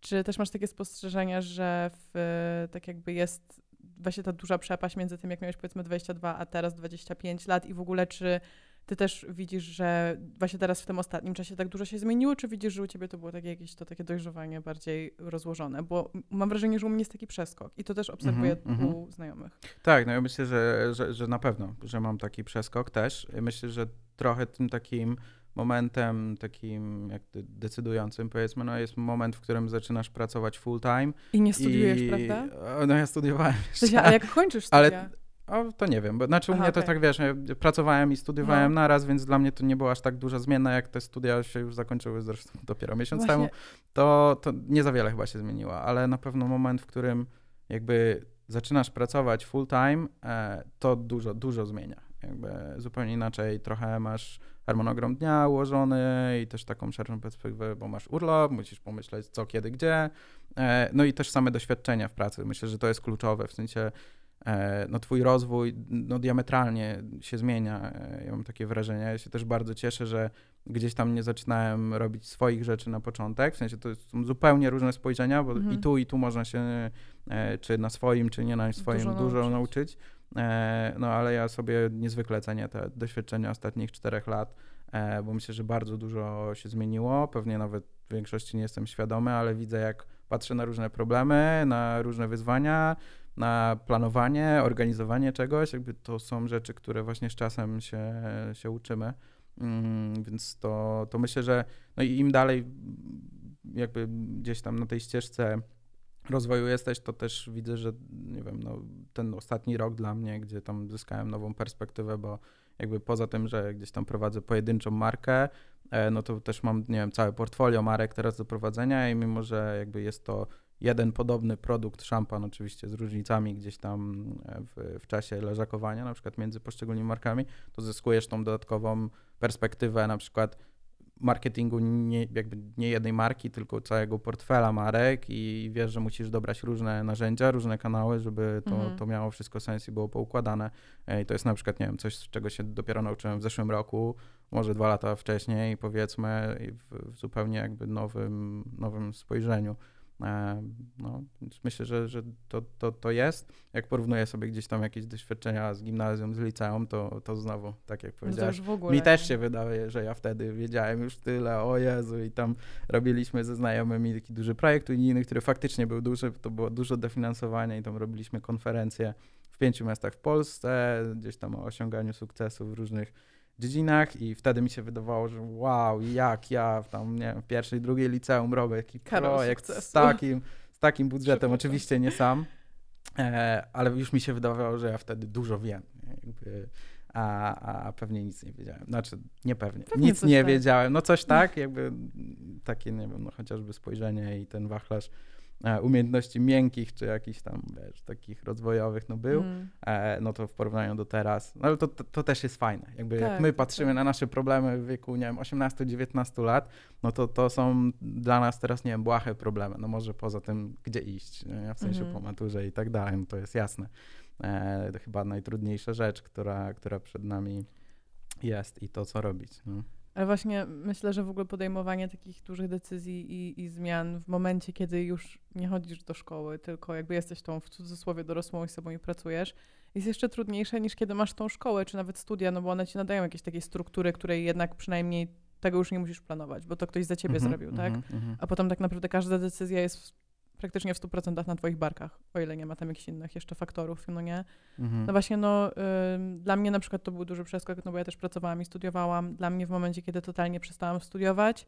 Czy też masz takie spostrzeżenia, że w, tak jakby jest właśnie ta duża przepaść między tym, jak miałeś powiedzmy 22, a teraz 25 lat i w ogóle czy ty też widzisz, że właśnie teraz w tym ostatnim czasie tak dużo się zmieniło, czy widzisz, że u ciebie to było takie jakieś to takie dojrzewanie bardziej rozłożone? Bo mam wrażenie, że u mnie jest taki przeskok i to też obserwuję Mhm, mhm. u znajomych. Tak, no ja myślę, że, że, że na pewno, że mam taki przeskok też. Myślę, że trochę tym takim momentem, takim jak de- decydującym powiedzmy, no jest moment, w którym zaczynasz pracować full time. I nie studiujesz, i, prawda? No ja studiowałem W jeszcze. sensie, ale jak kończysz Ale- O, to nie wiem, bo znaczy u Aha, mnie to okej. tak wiesz, pracowałem i studiowałem No. naraz, więc dla mnie to nie była aż tak duża zmiana, jak te studia się już zakończyły zresztą [LAUGHS] dopiero miesiąc Właśnie- temu, to, to nie za wiele chyba się zmieniło, ale na pewno moment, w którym jakby zaczynasz pracować full time, e, to dużo, dużo zmienia. Jakby zupełnie inaczej trochę masz harmonogram dnia ułożony i też taką szerszą perspektywę, bo masz urlop, musisz pomyśleć co, kiedy, gdzie. E, no i też same doświadczenia w pracy. Myślę, że to jest kluczowe, w sensie no twój rozwój no diametralnie się zmienia. E, Ja mam takie wrażenie. Ja się też bardzo cieszę, że gdzieś tam nie zaczynałem robić swoich rzeczy na początek. W sensie to są zupełnie różne spojrzenia, bo Mhm. i tu, i tu można się e, czy na swoim, czy nie na swoim Dużo dużo, nauczyć. nauczyć. E, No ale ja sobie niezwykle cenię te doświadczenia ostatnich czterech lat, e, bo myślę, że bardzo dużo się zmieniło. Pewnie nawet w większości nie jestem świadomy, ale widzę, jak patrzę na różne problemy, na różne wyzwania, na planowanie, organizowanie czegoś. Jakby to są rzeczy, które właśnie z czasem się, się uczymy. Mm, Więc to, to myślę, że no i im dalej jakby gdzieś tam na tej ścieżce rozwoju jesteś, to też widzę, że nie wiem, no, ten ostatni rok dla mnie, gdzie tam zyskałem nową perspektywę, bo jakby poza tym, że gdzieś tam prowadzę pojedynczą markę, e, no to też mam, nie wiem, całe portfolio marek teraz do prowadzenia i mimo, że jakby jest to jeden podobny produkt, szampan oczywiście z różnicami gdzieś tam e, w, w czasie leżakowania, na przykład między poszczególnymi markami, to zyskujesz tą dodatkową perspektywę na przykład marketingu nie, jakby nie jednej marki, tylko całego portfela marek i wiesz, że musisz dobrać różne narzędzia, różne kanały, żeby to, Mhm. to miało wszystko sens i było poukładane. E, I to jest na przykład, nie wiem, coś, czego się dopiero nauczyłem w zeszłym roku, może dwa lata wcześniej, powiedzmy, w, w zupełnie jakby nowym, nowym spojrzeniu. E, No, myślę, że, że to, to, to jest. Jak porównuję sobie gdzieś tam jakieś doświadczenia z gimnazjum, z liceum, to, to znowu, tak jak No powiedziałeś, ogóle. mi też nie? się wydaje, że ja wtedy wiedziałem już tyle, o Jezu, i tam robiliśmy ze znajomymi taki duży projekt unijny, który faktycznie był duży, to było dużo dofinansowania i tam robiliśmy konferencje w pięciu miastach w Polsce, gdzieś tam o osiąganiu sukcesu w różnych dziedzinach i wtedy mi się wydawało, że wow, jak ja w tam, nie wiem, w pierwszej, drugiej liceum robię Karol projekt z takim, z takim budżetem, Szybko. oczywiście nie sam, E, ale już mi się wydawało, że ja wtedy dużo wiem. Jakby, a, a pewnie nic nie wiedziałem. Znaczy, nie pewnie. Nic nie tak. wiedziałem. No coś tak, jakby takie, nie wiem, no chociażby spojrzenie i ten wachlarz umiejętności miękkich, czy jakichś tam, wiesz, takich rozwojowych, no był. Mm. E, no to w porównaniu do teraz, no ale to, to, to też jest fajne. Jakby Tak, jak my tak, patrzymy tak. na nasze problemy w wieku, nie wiem, 18-19 lat, no to to są dla nas teraz, nie wiem, błahe problemy. No może poza tym, gdzie iść, nie? w sensie Mhm. po maturze i tak dalej, no to jest jasne. E, to chyba najtrudniejsza rzecz, która, która przed nami jest i to, co robić. No. Ale właśnie myślę, że w ogóle podejmowanie takich dużych decyzji i, i zmian w momencie, kiedy już nie chodzisz do szkoły, tylko jakby jesteś tą w cudzysłowie dorosłą i z sobą i pracujesz, jest jeszcze trudniejsze niż kiedy masz tą szkołę, czy nawet studia, no bo one ci nadają jakieś takiej struktury, której jednak przynajmniej tego już nie musisz planować, bo to ktoś za ciebie Mhm, zrobił, tak? mhm, mhm. A potem tak naprawdę każda decyzja jest praktycznie w 100% na twoich barkach, o ile nie ma tam jakichś innych jeszcze faktorów, no nie? Mhm. No właśnie, no ym, dla mnie na przykład to był duży przeskok, no bo ja też pracowałam i studiowałam. Dla mnie w momencie, kiedy totalnie przestałam studiować,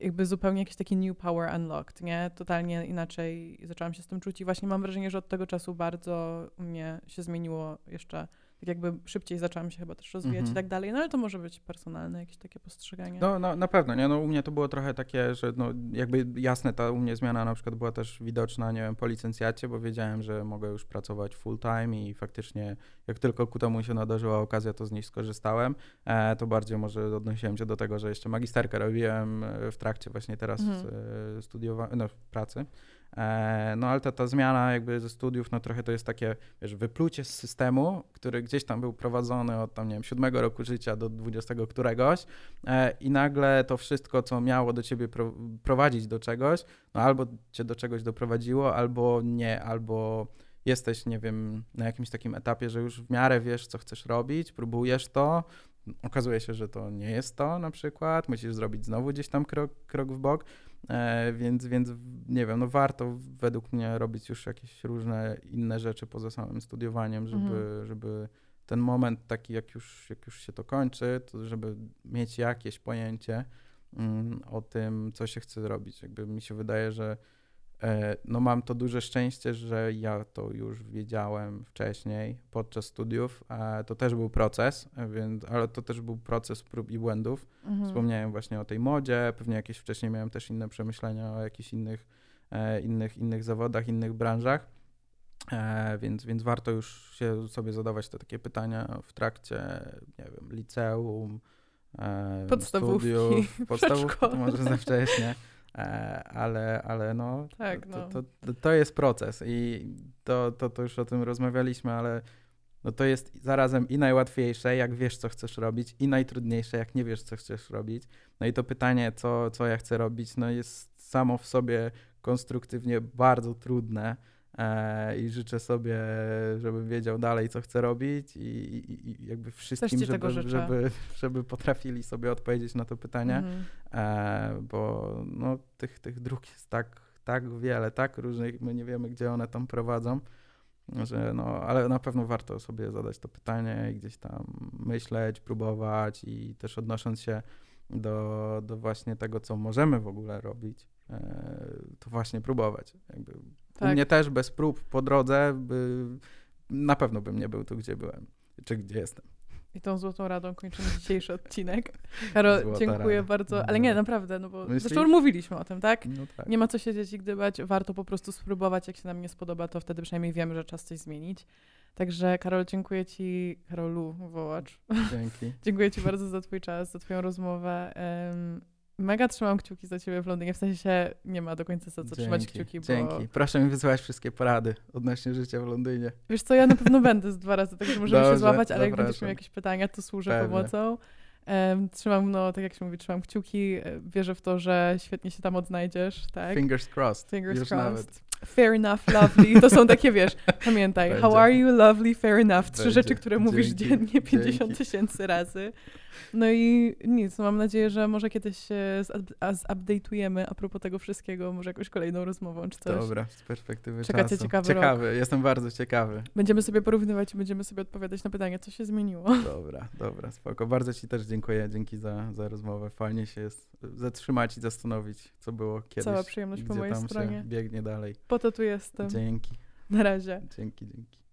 jakby zupełnie jakiś taki new power unlocked, nie? Totalnie inaczej zaczęłam się z tym czuć i właśnie mam wrażenie, że od tego czasu bardzo u mnie się zmieniło jeszcze, tak jakby szybciej zaczęłam się chyba też rozwijać Mhm. i tak dalej, no ale to może być personalne jakieś takie postrzeganie. No, no na pewno, nie? No, u mnie to było trochę takie, że no, jakby jasne, ta u mnie zmiana na przykład była też widoczna, nie wiem, po licencjacie, bo wiedziałem, że mogę już pracować full time i faktycznie jak tylko ku temu się nadarzyła okazja, to z niej skorzystałem. E, to bardziej może odnosiłem się do tego, że jeszcze magisterkę robiłem e, w trakcie właśnie teraz Mhm. e, studiowania, no, pracy. E, no ale ta, ta zmiana jakby ze studiów, no trochę to jest takie, wiesz, wyplucie z systemu, który gdzieś tam był prowadzony od tam, nie wiem, siódmego roku życia do dwudziestego któregoś e, i nagle to wszystko, co miało do ciebie pro, prowadzić do czegoś, no albo cię do czegoś doprowadziło, albo nie, albo jesteś, nie wiem, na jakimś takim etapie, że już w miarę wiesz, co chcesz robić, próbujesz to, okazuje się, że to nie jest to na przykład, musisz zrobić znowu gdzieś tam krok, krok w bok, więc, więc nie wiem, no warto według mnie robić już jakieś różne inne rzeczy poza samym studiowaniem, żeby, Mhm. żeby ten moment taki, jak już, jak już się to kończy, to żeby mieć jakieś pojęcie mm, o tym, co się chce zrobić. Jakby mi się wydaje, że e, no mam to duże szczęście, że ja to już wiedziałem wcześniej podczas studiów. E, to też był proces, e, więc, ale to też był proces prób i błędów. Mhm. Wspomniałem właśnie o tej modzie, pewnie jakieś wcześniej miałem też inne przemyślenia o jakichś innych, e, innych, innych zawodach, innych branżach. E, więc, więc warto już się sobie zadawać te takie pytania w trakcie, nie wiem, liceum, e, Podstawówki, studiów, [LAUGHS] podstawówki, to może za wcześnie, e, ale, ale no, Tak, to, no. to, to, to jest proces i to, to, to już o tym rozmawialiśmy, ale no to jest zarazem i najłatwiejsze, jak wiesz, co chcesz robić, i najtrudniejsze, jak nie wiesz, co chcesz robić. No i to pytanie, co, co ja chcę robić, no jest samo w sobie konstruktywnie bardzo trudne. E, I życzę sobie, żebym wiedział dalej, co chcę robić, i, i, i jakby wszystkim, żeby, żeby, żeby potrafili sobie odpowiedzieć na to pytanie, Mhm. e, bo no, tych, tych dróg jest tak, tak wiele, tak różnych, my nie wiemy, gdzie one tam prowadzą, że no, ale na pewno warto sobie zadać to pytanie i gdzieś tam myśleć, próbować i też odnosząc się do, do właśnie tego, co możemy w ogóle robić, e, to właśnie próbować. Jakby U Tak. mnie też bez prób po drodze by, na pewno bym nie był tu, gdzie byłem, czy gdzie jestem. I tą złotą radą kończymy dzisiejszy odcinek. Karol, Złota dziękuję rada. bardzo. Ale nie, naprawdę, no bo Myślisz? zresztą mówiliśmy o tym, tak? No tak. Nie ma co siedzieć i gdybać, warto po prostu spróbować. Jak się nam nie spodoba, to wtedy przynajmniej wiemy, że czas coś zmienić. Także Karol, dziękuję Ci, Karolu, wołacz. Dzięki. [LAUGHS] dziękuję Ci bardzo za Twój czas, za Twoją rozmowę. Em, mega trzymam kciuki za Ciebie w Londynie. W sensie nie ma do końca za co trzymać kciuki, bo Dzięki. Proszę mi wysyłać wszystkie porady odnośnie życia w Londynie. wiesz co, ja na pewno będę z dwa razy, także możemy się Dobrze, złapać, ale jak będziesz zapraszam. miał jakieś pytania, to służę Pewnie. pomocą. Trzymam, no tak jak się mówi, trzymam kciuki. e, Wierzę w to, że świetnie się tam odnajdziesz, tak? Fingers crossed. Fingers Już crossed. nawet. Fair enough, lovely. To są takie, wiesz, pamiętaj. [LAUGHS] How Będzie. are you, lovely, fair enough. Trzy Będzie. rzeczy, które mówisz Dzięki. dziennie 50 Dzięki. tysięcy razy. No i nic, mam nadzieję, że może kiedyś się zupdate'ujemy a propos tego wszystkiego, może jakąś kolejną rozmową czy coś. Dobra, z perspektywy Czeka cię czasu. ciekawy ciekawy, jestem bardzo ciekawy. Będziemy sobie porównywać i będziemy sobie odpowiadać na pytania, co się zmieniło. [LAUGHS] Dobra, dobra, spoko. Bardzo ci też dziękuję, dzięki za, za rozmowę. Fajnie się jest zatrzymać i zastanowić, co było kiedyś. Cała przyjemność po mojej stronie. się biegnie dalej. Po to tu jestem. Dzięki. Na razie. Dzięki, dzięki.